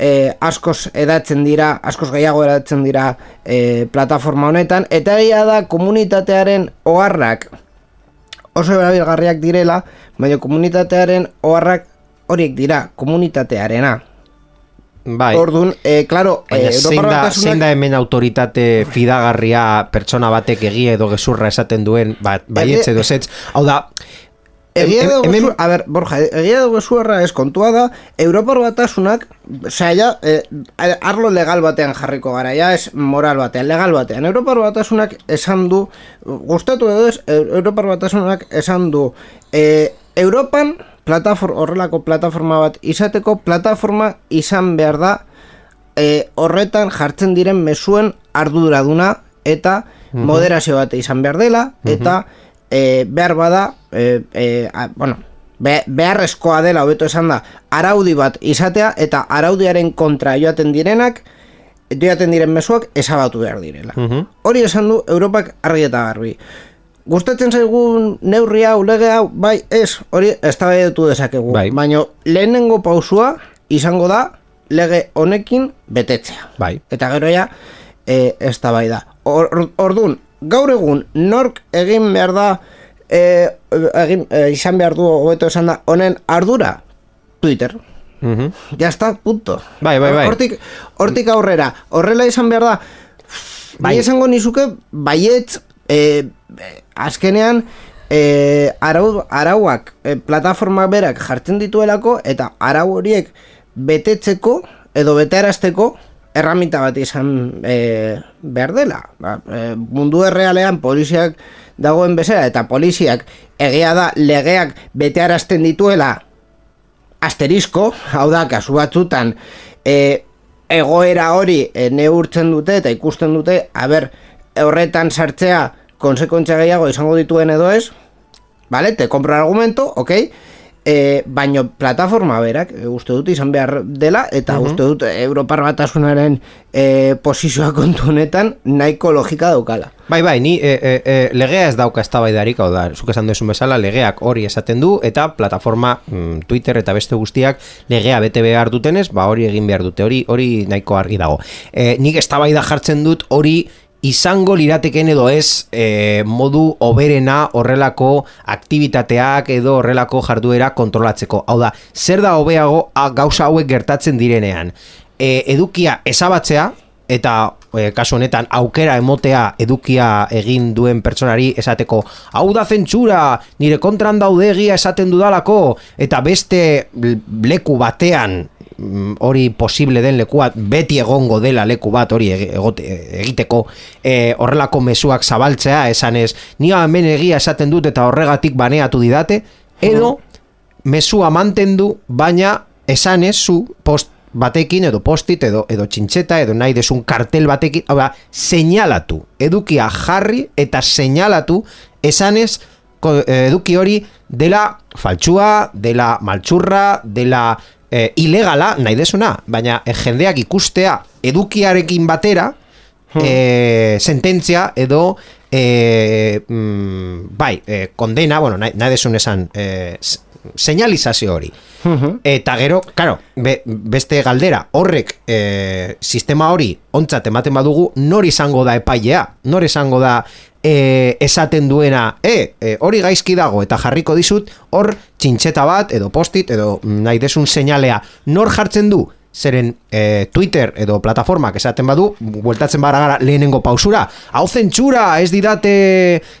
e, askoz edatzen dira, askoz gehiago edatzen dira e, plataforma honetan, eta egia da komunitatearen oharrak oso erabilgarriak direla, baina komunitatearen oharrak horiek dira, komunitatearena.
Bai.
Orduan, eh, claro,
Baina
eh,
zein, da,
Batasunak-
zein da hemen autoritate fidagarria pertsona batek egia edo gezurra esaten duen ba, baietz edo zetz. Hau da,
Egia dugu
hemen-
a ber, Borja, egia dugu zuerra ez kontua da, Europar batasunak, osea, ja, eh, arlo legal batean jarriko gara, ja, ez moral batean, legal batean. Europar batasunak esan du, gustatu edo ez, Eu- Europar batasunak esan du, eh, Europan, plataform, horrelako plataforma bat izateko, plataforma izan behar da, e, horretan jartzen diren mesuen arduraduna eta moderazio bat izan behar dela eta e, behar bada e, e, a, bueno, be, beharrezkoa dela hobeto esan da araudi bat izatea eta araudiaren kontra joaten direnak joaten diren mezuak esabatu behar direla. Hori esan du Europak argi eta garbi Gustatzen zaigun neurri hau, lege hau, bai, ez, hori eztabaidatu dezakegu.
Bai.
Baina lehenengo pausua izango da lege honekin betetzea.
bai.
Eta gero ja, e, ez da bai da. Or, ordun, gaur egun, nork egin behar da, e, egin, e, izan behar du, hobeto esan da, honen ardura, Twitter.
Mhm.
Ya está, punto.
Bai, bai, bai.
Hortik, hortik aurrera, horrela izan behar da, bai esango nizuke, baietz, e, e, azkenean, e, arau, arauak, e, plataforma berak jartzen dituelako, eta arau horiek betetzeko, edo betearazteko, erramita bat izan e, behar dela. Ba, e, mundu errealean poliziak dagoen bezala, eta poliziak egia da legeak betearazten dituela asterisko, hau da, kasu batzutan, e, egoera hori e, neurtzen dute eta ikusten dute, aber, horretan sartzea konsekoentzia gehiago izango dituen edo ez, vale, te compro argumento, ok, e, baino plataforma berak, e, uste dut izan behar dela, eta uste dut Europar batasunaren e, posizioa kontu honetan nahiko logika daukala.
Bai, bai, ni e, e, e, legea ez dauka eztabaidarik, hau da, zuk esan duzun bezala, legeak hori esaten du, eta plataforma mm, Twitter eta beste guztiak legea bete behar dutenez, ba hori egin behar dute, hori hori nahiko argi dago. E, nik eztabaida jartzen dut hori izango lirateken edo ez e, modu oberena horrelako aktibitateak edo horrelako jarduera kontrolatzeko. Hau da, zer da hobeago gauza hauek gertatzen direnean? E, edukia ezabatzea, eta e, kasu honetan aukera emotea edukia egin duen pertsonari esateko hau da zentsura, nire kontran daude egia esaten dudalako eta beste leku batean hori posible den lekua beti egongo dela leku bat hori egote, egiteko e, horrelako mezuak zabaltzea esanez ni hemen egia esaten dut eta horregatik baneatu didate edo mesua mantendu baina esanez zu post batekin edo postit edo edo txintxeta edo nahi desun kartel batekin, hau da, seinalatu, edukia jarri eta seinalatu esanez eduki hori dela faltsua, dela maltsurra, dela eh, ilegala, nahi desuna, baina eh, jendeak ikustea edukiarekin batera, eh, sententzia edo eh, mm, bai, eh, kondena, bueno, nahi, nahi desun esan eh, s- señalizazio hori. Eta gero, claro, be, beste galdera, horrek eh, sistema hori ontzat ematen badugu, nor izango da epailea, nor izango da eh, esaten duena, e, eh, hori gaizki dago eta jarriko dizut, hor txintxeta bat, edo postit, edo nahi desun seinalea, nor jartzen du, zeren eh, Twitter edo plataformak esaten badu, bueltatzen bara gara lehenengo pausura, hau zentsura, ez didate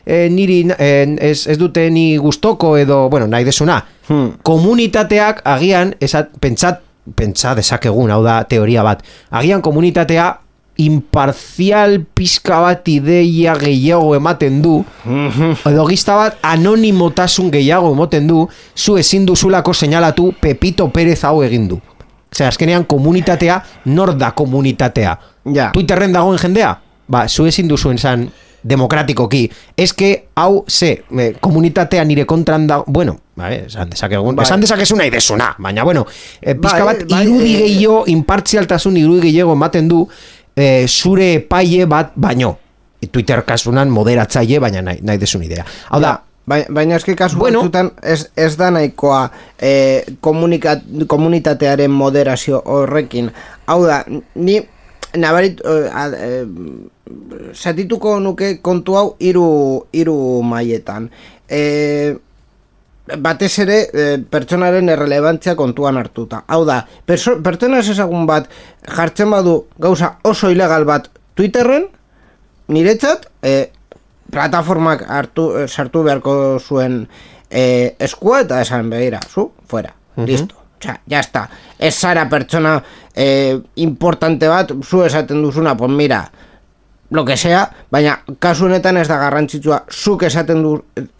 eh, niri, eh, ez, ez dute ni gustoko edo, bueno, nahi desuna,
Hmm.
komunitateak agian, esat, pentsat, pentsa dezakegun, hau da teoria bat, agian komunitatea imparzial pizka bat ideia gehiago ematen du, edo gizta bat anonimotasun gehiago ematen du, zu ezin duzulako seinalatu Pepito Pérez hau egin du. Zer, azkenean komunitatea, nor da komunitatea?
Ja.
Twitterren dagoen jendea? Ba, zu ezin duzuen zan demokratikoki. Que, hau, ze, eh, komunitatea nire kontran da... Bueno, bai, esan dezakegun,
Bai.
esan dezakezu nahi desuna, baina, bueno, eh, pizka
Bai,
bat,
bai,
irudi
eh,
gehiago, impartzialtasun irudi gehiago ematen du, eh, zure paie bat baino. Twitter kasunan moderatzaile, baina nahi, nahi desun idea. Hau da,
Bai- Baina eski kasu
Bueno.
batzutan ez, ez da nahikoa komunika- komunitatearen moderazio horrekin. Hau da, ni nabarit, eh, satituko nuke kontu hau hiru hiru mailetan. Eh, batez ere e, pertsonaren errelevantzia kontuan hartuta. Hau da, pertsona ez ezagun bat jartzen badu gauza oso ilegal bat Twitterren, niretzat, e, plataformak hartu, e, sartu beharko zuen e, eskua eta esan begira, zu, fuera, listo. Osea, ya está. Ez zara pertsona e, importante bat, zu esaten duzuna, pues mira, lo que sea, baina kasu honetan ez da garrantzitsua zuk esaten du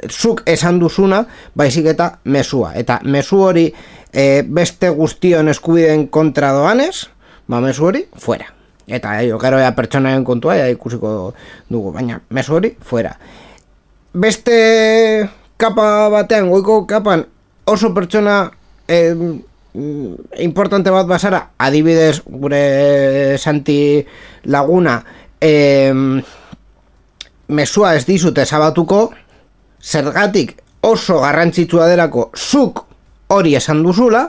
zuk esan duzuna, baizik eta mesua. Eta mesu hori e, beste guztion eskubideen kontra doanez, ba mesu hori fuera. Eta e, gero ja pertsonaren kontua ja ikusiko dugu, baina mesu hori fuera. Beste kapa batean, goiko kapan oso pertsona eh, mm, importante bat basara, adibidez gure Santi Laguna, eh, mesua ez dizut ezabatuko, zergatik oso garrantzitsua delako zuk hori esan duzula,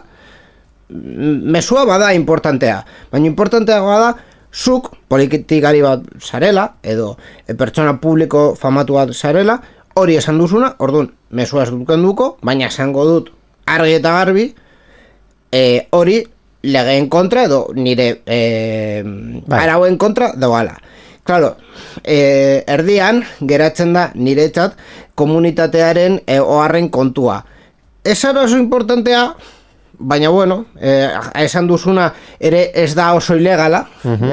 mesua bada importantea, baina importantea bada zuk politikari bat zarela, edo e, pertsona publiko famatu bat zarela, hori esan duzuna, orduan, mesua ez duken duko, baina esango dut argi eta garbi, e, hori legeen kontra edo nire e,
Bai.
arauen kontra doala. Claro, e, erdian geratzen da niretzat komunitatearen e, oharren kontua. Ez oso importantea, baina bueno, eh, esan duzuna ere ez da oso ilegala,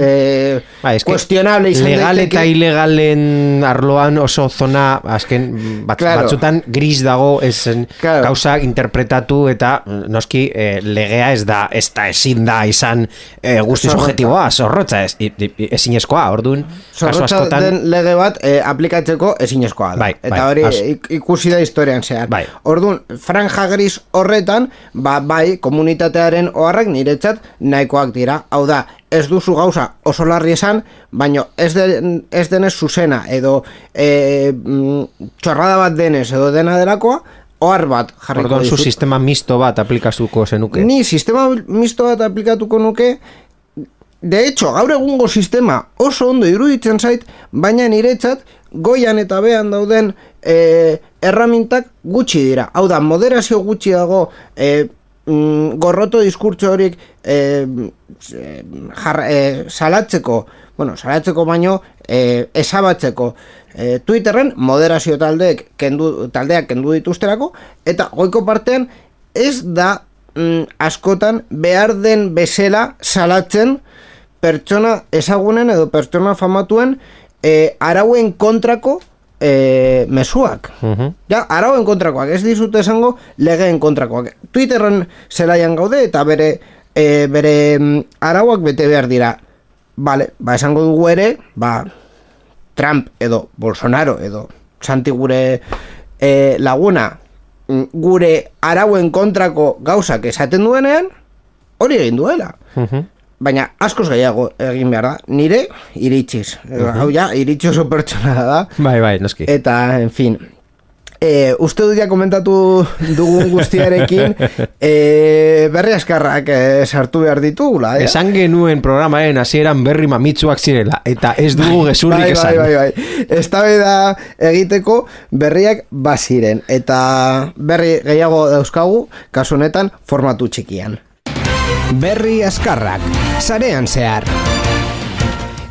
eh,
Ba,
kuestionable izan
legal
daiteke.
eta ilegalen arloan oso zona azken bat,
Claro.
batzutan gris dago ezen
Claro.
gauza interpretatu eta noski eh, legea ez da ez da ezin da izan eh, guzti subjetiboa, zorrotza ez, ezinezkoa, orduan kasu askotan
den lege bat eh, aplikatzeko ezinezkoa da.
Bai,
Eta
bai,
hori ikusi da historian zehar.
Bai.
Orduan, franja gris horretan, ba, bai, komunitatearen oharrak niretzat nahikoak dira. Hau da, ez duzu gauza oso larri esan, baino ez, den, ez denez zuzena, edo e, mm, txorrada bat denez, edo dena delakoa, ohar bat jarriko
Orduan zu
dizut.
sistema misto bat aplikaztuko zenuke.
Ni sistema misto bat aplikatuko nuke De hecho, gaur egungo sistema oso ondo iruditzen zait, baina niretzat goian eta behan dauden e, erramintak gutxi dira. Hau da, moderazio gutxi dago e, mm, gorroto diskurtso horik e, jar, e, salatzeko, bueno, salatzeko baino e, esabatzeko e, Twitterren moderazio taldeek kendu, taldeak kendu dituzterako, eta goiko partean ez da mm, askotan behar den bezala salatzen pertsona ezagunen edo pertsona famatuen e, arauen kontrako e, mesuak.
Mhm.
Ja, arauen kontrakoak, ez dizut esango legeen kontrakoak. Twitterren zelaian gaude eta bere e, bere mm, arauak bete behar dira. Vale, ba esango dugu ere, ba Trump edo Bolsonaro edo Santi gure e, laguna mm, gure arauen kontrako gauzak esaten duenean, hori egin duela. Baina askoz gehiago egin behar da. Nire iritsiz. Hau ja, iritsi oso pertsona da.
Bai, bai, noski.
Eta, en fin, e, uste dut ja komentatu dugun guztiarekin e, berri askarrak e, sartu behar ditugula. Eh?
Esan genuen programaren hasieran berri mamitsuak zirela, eta ez dugu gezurrik
bai,
esan.
bai, bai, bai. Esta da egiteko berriak baziren. Eta berri gehiago dauzkagu, kasu honetan formatu txikian.
Berri askarrak, sarean zehar.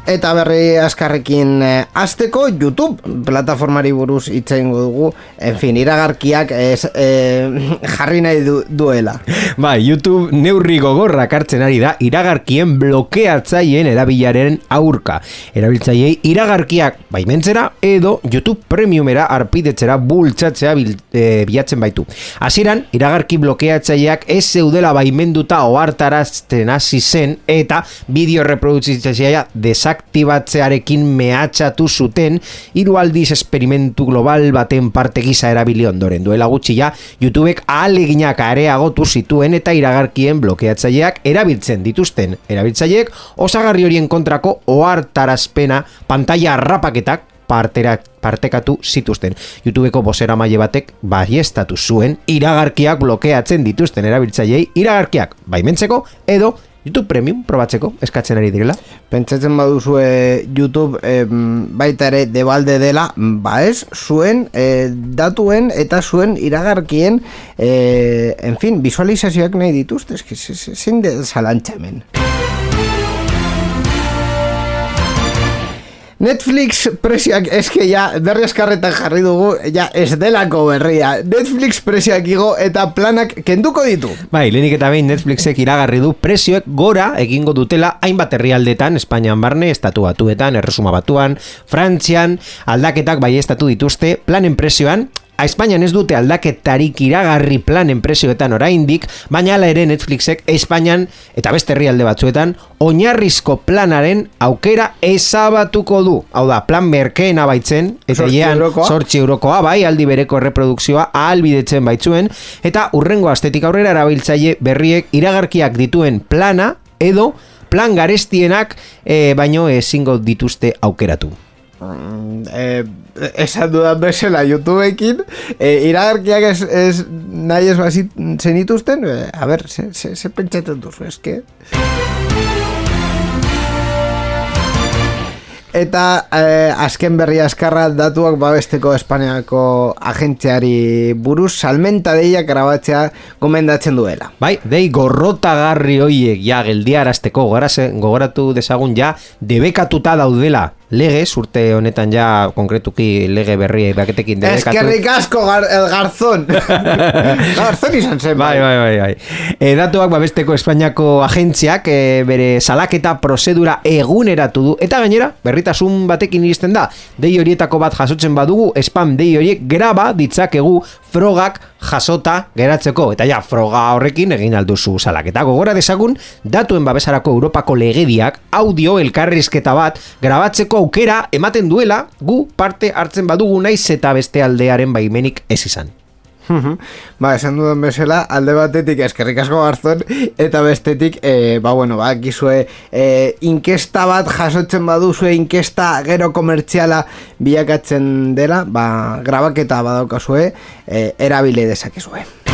Eta berri askarrekin eh, azteko YouTube plataformari buruz hitz egingo dugu. En fin, iragarkiak ez, eh, jarri nahi du, duela.
Bai, YouTube neurri gogorrak hartzen ari da iragarkien blokeatzaileen erabilaren aurka. Erabiltzaileei iragarkiak baimentzera edo YouTube Premiumera arpidetzera bultzatzea bil, e, bilatzen baitu. Hasieran iragarki blokeatzaileak ez zeudela baimenduta ohartarazten hasi zen eta bideo reproduzitzailea desaktibatzearekin mehatxatu zuten hiru aldiz esperimentu global baten parte gisa erabili ondoren. Duela gutxi ja YouTubek ahaleginak areagotu zituen eta iragarkien blokeatzaileak erabiltzen dituzten. Erabiltzaileek osagarri horien kontrako ohartarazpena pantalla harrapaketak partera, partekatu zituzten. YouTubeko bosera maile batek baiestatu zuen iragarkiak blokeatzen dituzten erabiltzaileei. Iragarkiak baimentzeko edo YouTube Premium probatzeko eskatzen ari direla.
Pentsatzen baduzue YouTube em, baita ere debalde dela, ba ez, zuen eh, datuen eta zuen iragarkien, eh, en fin, visualizazioak nahi dituzte, eski, zein de zalantza Netflix presioak eske ja berri eskarretan jarri dugu ja ez delako berria. Netflix presioak igo eta planak kenduko ditu.
Bai, lehenik eta behin Netflixek iragarri du prezioek gora egingo dutela hainbat herrialdetan, Espainian barne, estatu batuetan, erresuma batuan, Frantzian, aldaketak bai estatu dituzte, planen prezioan, A Espainian ez dute aldaketarik iragarri planen prezioetan oraindik, baina hala ere Netflixek Espainian eta beste herrialde batzuetan oinarrizko planaren aukera ezabatuko du. Hau da, plan merkeena baitzen, eta
eurokoa.
sortzi eurokoa bai, aldi bereko reprodukzioa ahalbidetzen baitzuen, eta urrengo astetik aurrera erabiltzaile berriek iragarkiak dituen plana edo plan garestienak eh, baino ezingo dituzte aukeratu.
Eh, esan dudan bezala YouTubeekin eh, iragarkiak ez, ez nahi ez bazit zenituzten eh, a ber, ze, ze, ze pentsatzen duzu eske Eta eh, azken berri askarra datuak babesteko Espainiako agentziari buruz salmenta deiak grabatzea gomendatzen duela.
Bai, dei gorrotagarri hoiek ja geldiarazteko gogoratu dezagun ja debekatuta daudela legez, urte honetan ja konkretuki lege berri baketekin debekatu.
Eskerrik asko gar, el garzón Garzón izan zen
Bai, bai, bai, bai. E, datuak babesteko Espainiako agentziak e, bere salaketa prozedura eguneratu du eta gainera berritasun batekin iristen da. Dei horietako bat jasotzen badugu spam dei horiek graba ditzakegu frogak jasota geratzeko eta ja froga horrekin egin alduzu salaketa. Gogora dezagun datuen babesarako Europako legediak audio elkarrizketa bat grabatzeko aukera ematen duela gu parte hartzen badugu naiz eta beste aldearen baimenik ez izan.
Ba, esan dudan bezala, alde batetik eskerrik asko garzon, eta bestetik, e, ba, bueno, ba, gizue, e, inkesta bat jasotzen baduzue, inkesta gero komertziala bilakatzen dela, ba, grabaketa badaukazue, e, erabile dezakezue.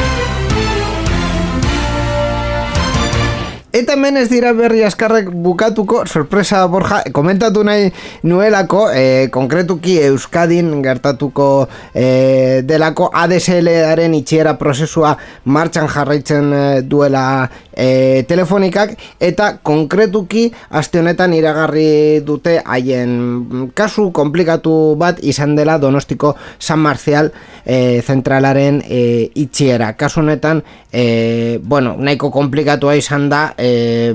Eta hemen ez dira berri askarrek bukatuko, sorpresa Borja, komentatu nahi nuelako, e, konkretuki Euskadin gertatuko e, delako ADSL-aren itxiera prozesua martxan jarraitzen e, duela e, telefonikak, eta konkretuki aste honetan iragarri dute haien kasu komplikatu bat izan dela Donostiko San Marcial e, zentralaren e, itxiera. Kasu honetan, e, bueno, nahiko komplikatua izan da, e,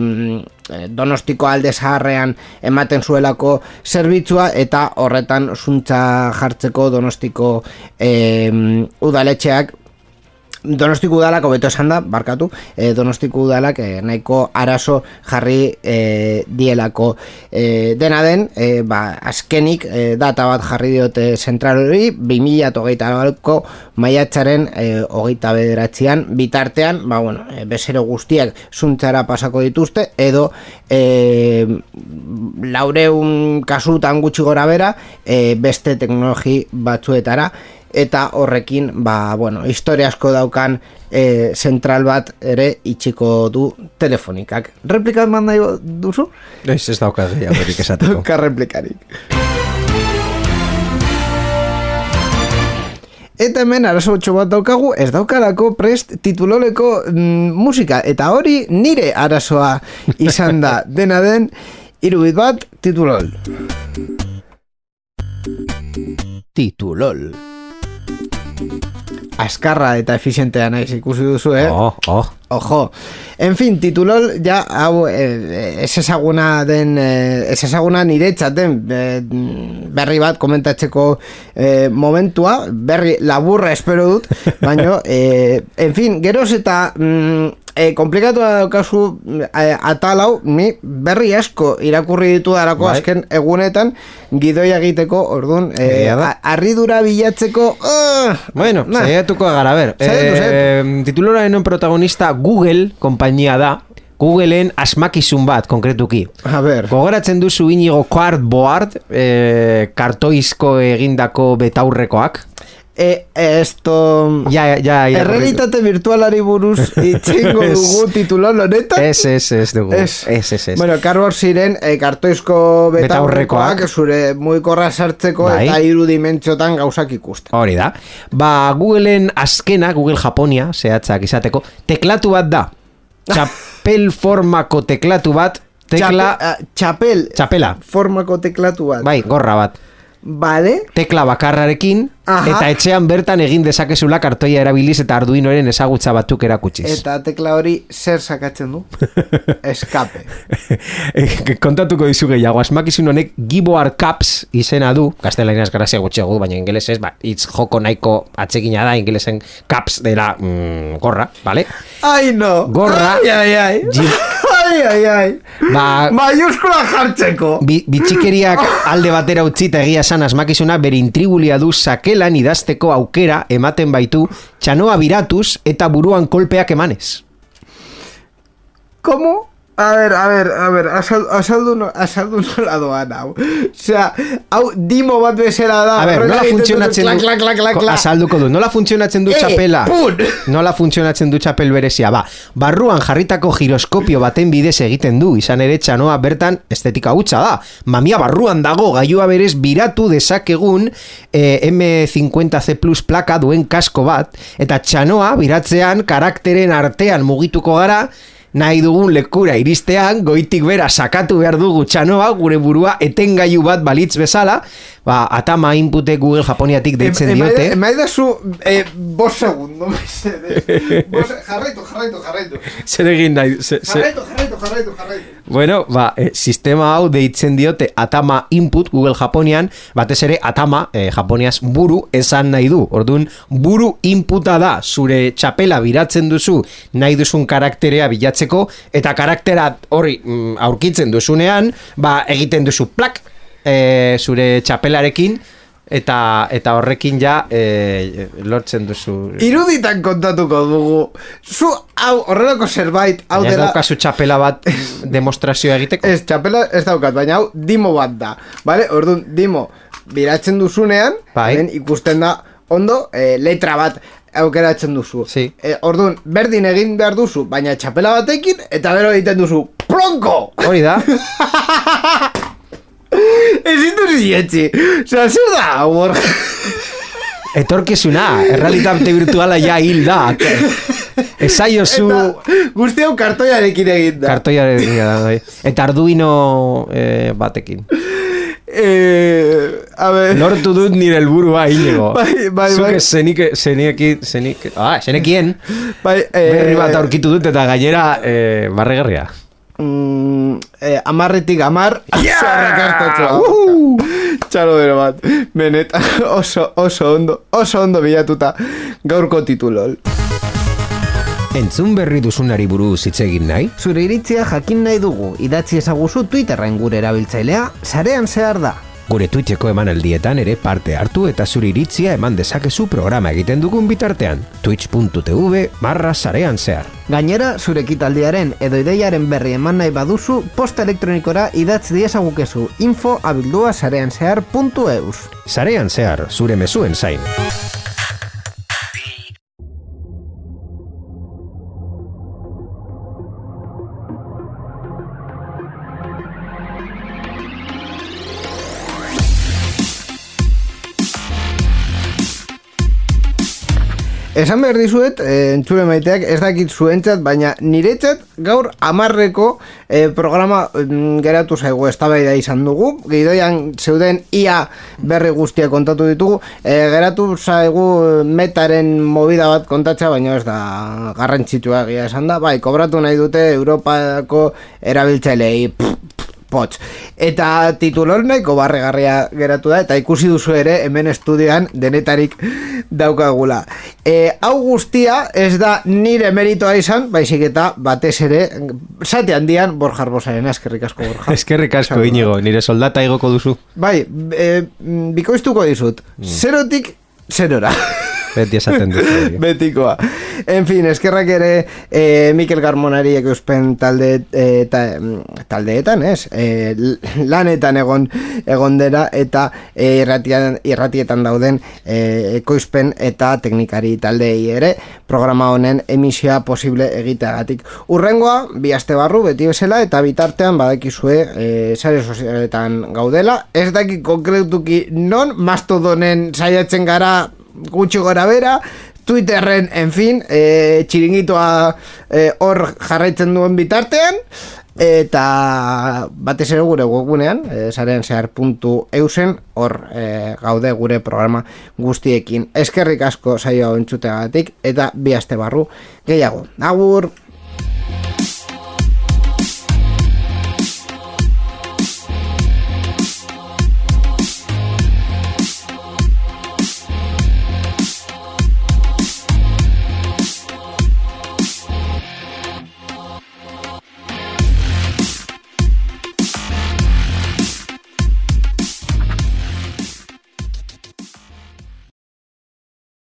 donostiko alde zaharrean ematen zuelako zerbitzua eta horretan zuntza jartzeko donostiko e, udaletxeak Donostiku udalak hobeto esan da, barkatu, e, Donostiku udalak e, nahiko arazo jarri e, dielako. E, dena den, e, ba, azkenik e, data bat jarri diote zentral hori, 2008 ko maiatzaren e, hogeita bederatzean, bitartean, ba, bueno, e, bezero guztiak zuntzara pasako dituzte, edo e, laureun kasutan gutxi gora bera, e, beste teknologi batzuetara, eta horrekin, ba, bueno, historia asko daukan e, zentral bat ere itxiko du telefonikak. Replikat man nahi duzu?
Ez ez dauka gehiagorik esateko.
Dauka replikarik. Eta hemen arazo txo bat daukagu, ez daukalako prest tituloleko mm, musika. Eta hori nire arazoa izan da. Dena den, irubit bat, titulol.
Titulol.
Askarra eta efizientea naiz ikusi duzu, eh?
Oh, oh.
Ojo. En fin, titulol, ja, hau, eh, ez ezaguna den, eh, ez ezaguna niretzaten eh, berri bat komentatzeko eh, momentua, berri laburra espero dut, baina, eh, en fin, geroz eta mm, eh, komplikatu da daukazu eh, atal hau, ni berri asko irakurri ditu darako
Bai.
azken egunetan, gidoia egiteko, orduan, eh,
Egia da.
a- harridura bilatzeko, uh,
Bueno,
nah.
saiatuko gara, ber.
Saiatu,
Eh, tituloraren protagonista Google, konpainia da. Googleen asmakizun bat, konkretuki.
A ber,
Gogoratzen duzu inigo cardboard, eh, kartoizko egindako betaurrekoak.
E, esto...
Ja, ja, ja.
Errealitate virtualari buruz itxingo
Ez.
dugu titulon honetan?
Ez, ez, ez dugu.
Ez.
Ez, ez, ez.
Bueno, karbor ziren e, kartoizko betaurrekoak zure muikorra sartzeko
Bai.
eta hiru dimentsiotan gauzak ikusten.
Hori da. Ba, Googleen azkena, Google Japonia, zehatzak izateko, teklatu bat da. Txapel formako teklatu bat, tekla...
Ah, txapel
Txapela.
formako teklatu bat.
Bai, gorra bat.
Bale?
Tekla bakarrarekin,
Aha.
eta etxean bertan egin dezakezula kartoia erabiliz eta arduinoren ezagutza batzuk erakutsiz.
Eta tekla hori zer sakatzen du? Escape.
Kontatuko dizu gehiago, asmakizun honek Giboar Caps izena du, gaztelaniaz grazia gutxiago baina ingelesez, ba, hitz joko nahiko atsegina da, ingelesen Caps dela mm, gorra, vale?
Ai, no!
Gorra.
Ai, ai, ai! Ai, ai, ai!
Ba,
Maiuskula jartzeko!
Bi, bitxikeriak alde batera utzi eta egia esan asmakizuna bere intrigulia du sakelan idazteko aukera ematen baitu txanoa biratuz eta buruan kolpeak emanez.
¿Cómo? A ver, a ver, a ver, azaldu, azaldu, no, azaldu nola doan hau. Osea, hau dimo bat bezala da.
A ber, nola funtzionatzen du...
Klak, klak, klak, klak,
Azalduko du, nola funtzionatzen du
Eh,
txapela?
pun!
Nola funtzionatzen du txapel berezia? Ba, barruan jarritako giroskopio baten bidez egiten du, izan ere txanoa bertan estetika hutsa da. Mamia barruan dago, gailua berez biratu dezakegun eh, M50C Plus plaka duen kasko bat, eta txanoa biratzean karakteren artean mugituko gara, nahi dugun lekura iristean, goitik bera sakatu behar dugu txanoa, gure burua etengailu bat balitz bezala, ba, atama inpute Google Japoniatik deitzen
Em-
diote.
emaida- Emaida zu, eh, bos segundo, mesedez. Jarraitu, jarraitu, jarraitu.
Zer egin nahi,
Jarraitu, jarraitu, jarraitu, jarraitu.
Bueno, ba, e, sistema hau deitzen diote Atama Input Google Japonian, batez ere Atama, e, Japoniaz buru esan nahi du. Orduan, buru inputa da zure txapela biratzen duzu nahi duzun karakterea bilatzeko, eta karaktera hori mm, aurkitzen duzunean, ba, egiten duzu plak e, zure txapelarekin, eta eta horrekin ja e, lortzen duzu.
Iruditan kontatuko dugu. Zu, hau, horrelako zerbait, hau
Baina
dela...
daukazu txapela bat demostrazioa egiteko.
Ez, txapela ez daukat, baina hau dimo bat da. Vale? Orduan, dimo, biratzen duzunean,
Bai.
ikusten da, ondo, eh, letra bat aukeratzen duzu.
Sí.
Eh, orduan, berdin egin behar duzu, baina txapela batekin, eta gero egiten duzu, plonko!
Hori da.
Ez ditu zietzi. Zer da, Borja?
Etorkizuna, errealitate virtuala ja hil da. Esaio zu
Eta guzti hau kartoiarekin egin da.
kartoiaren da, bai. Eta arduino eh, batekin.
eh, a ver...
Lortu dut nire helburua inigo.
Bai, bai, bai.
ez zenike, zeniki, zenik, ah, zenekien,
Bai, eh,
berri bat aurkitu dut eta gainera eh, barregarria.
Mm, eh, amarretik amar yeah! uh! txalo bero bat benetan oso, oso ondo oso ondo bilatuta gaurko titulol
Entzun berri duzunari buruz hitz egin nahi?
Zure iritzia jakin nahi dugu, idatzi ezaguzu Twitterren gure erabiltzailea, sarean zehar da.
Gure Twitcheko emanaldietan ere parte hartu eta zure iritzia eman dezakezu programa egiten dugun bitartean. Twitch.tv barra sarean zehar.
Gainera, zure ekitaldiaren edo ideiaren berri eman nahi baduzu, posta elektronikora idatz diezagukezu info abildua sarean zehar.eus.
Sarean zehar, zure mezuen zain.
Esan behar dizuet, e, entzule maiteak, ez dakit zuentzat, baina niretzat gaur amarreko eh, programa mm, geratu zaigu eztabaida izan dugu. Gidoian zeuden ia berri guztia kontatu ditugu. E, geratu zaigu metaren movida bat kontatza, baina ez da garrantzitua egia esan da. Bai, kobratu nahi dute Europako erabiltzailei pff, Pots. Eta titulor nahiko barregarria geratu da, eta ikusi duzu ere hemen estudioan denetarik daukagula. E, hau guztia ez da nire meritoa izan, baizik eta batez ere, zate handian Borja Arbosaren, eskerrik asko Borja.
Eskerrik asko, inigo, nire soldata igoko duzu.
Bai, e, bikoiztuko dizut, zerotik zerora.
Beti esaten dut.
Betikoa. En fin, eskerrak ere eh, Mikel Garmonari euspen talde, eh, ta, mm, taldeetan, ez? Eh, lanetan egon egon dera eta eh, irratian, irratietan dauden eh, ekoizpen eta teknikari taldei ere programa honen emisioa posible egiteagatik. Urrengoa, bi aste barru, beti bezala, eta bitartean badakizue eh, sare sozialetan gaudela. Ez daki konkretuki non, mastodonen saiatzen gara gutxi gora bera, Twitterren, en fin, e, txiringitoa e, hor jarraitzen duen bitartean, eta batez ere gure webgunean, e, zaren zehar puntu eusen, hor e, gaude gure programa guztiekin. Eskerrik asko saioa entzuteagatik, eta bi aste barru gehiago. Agur!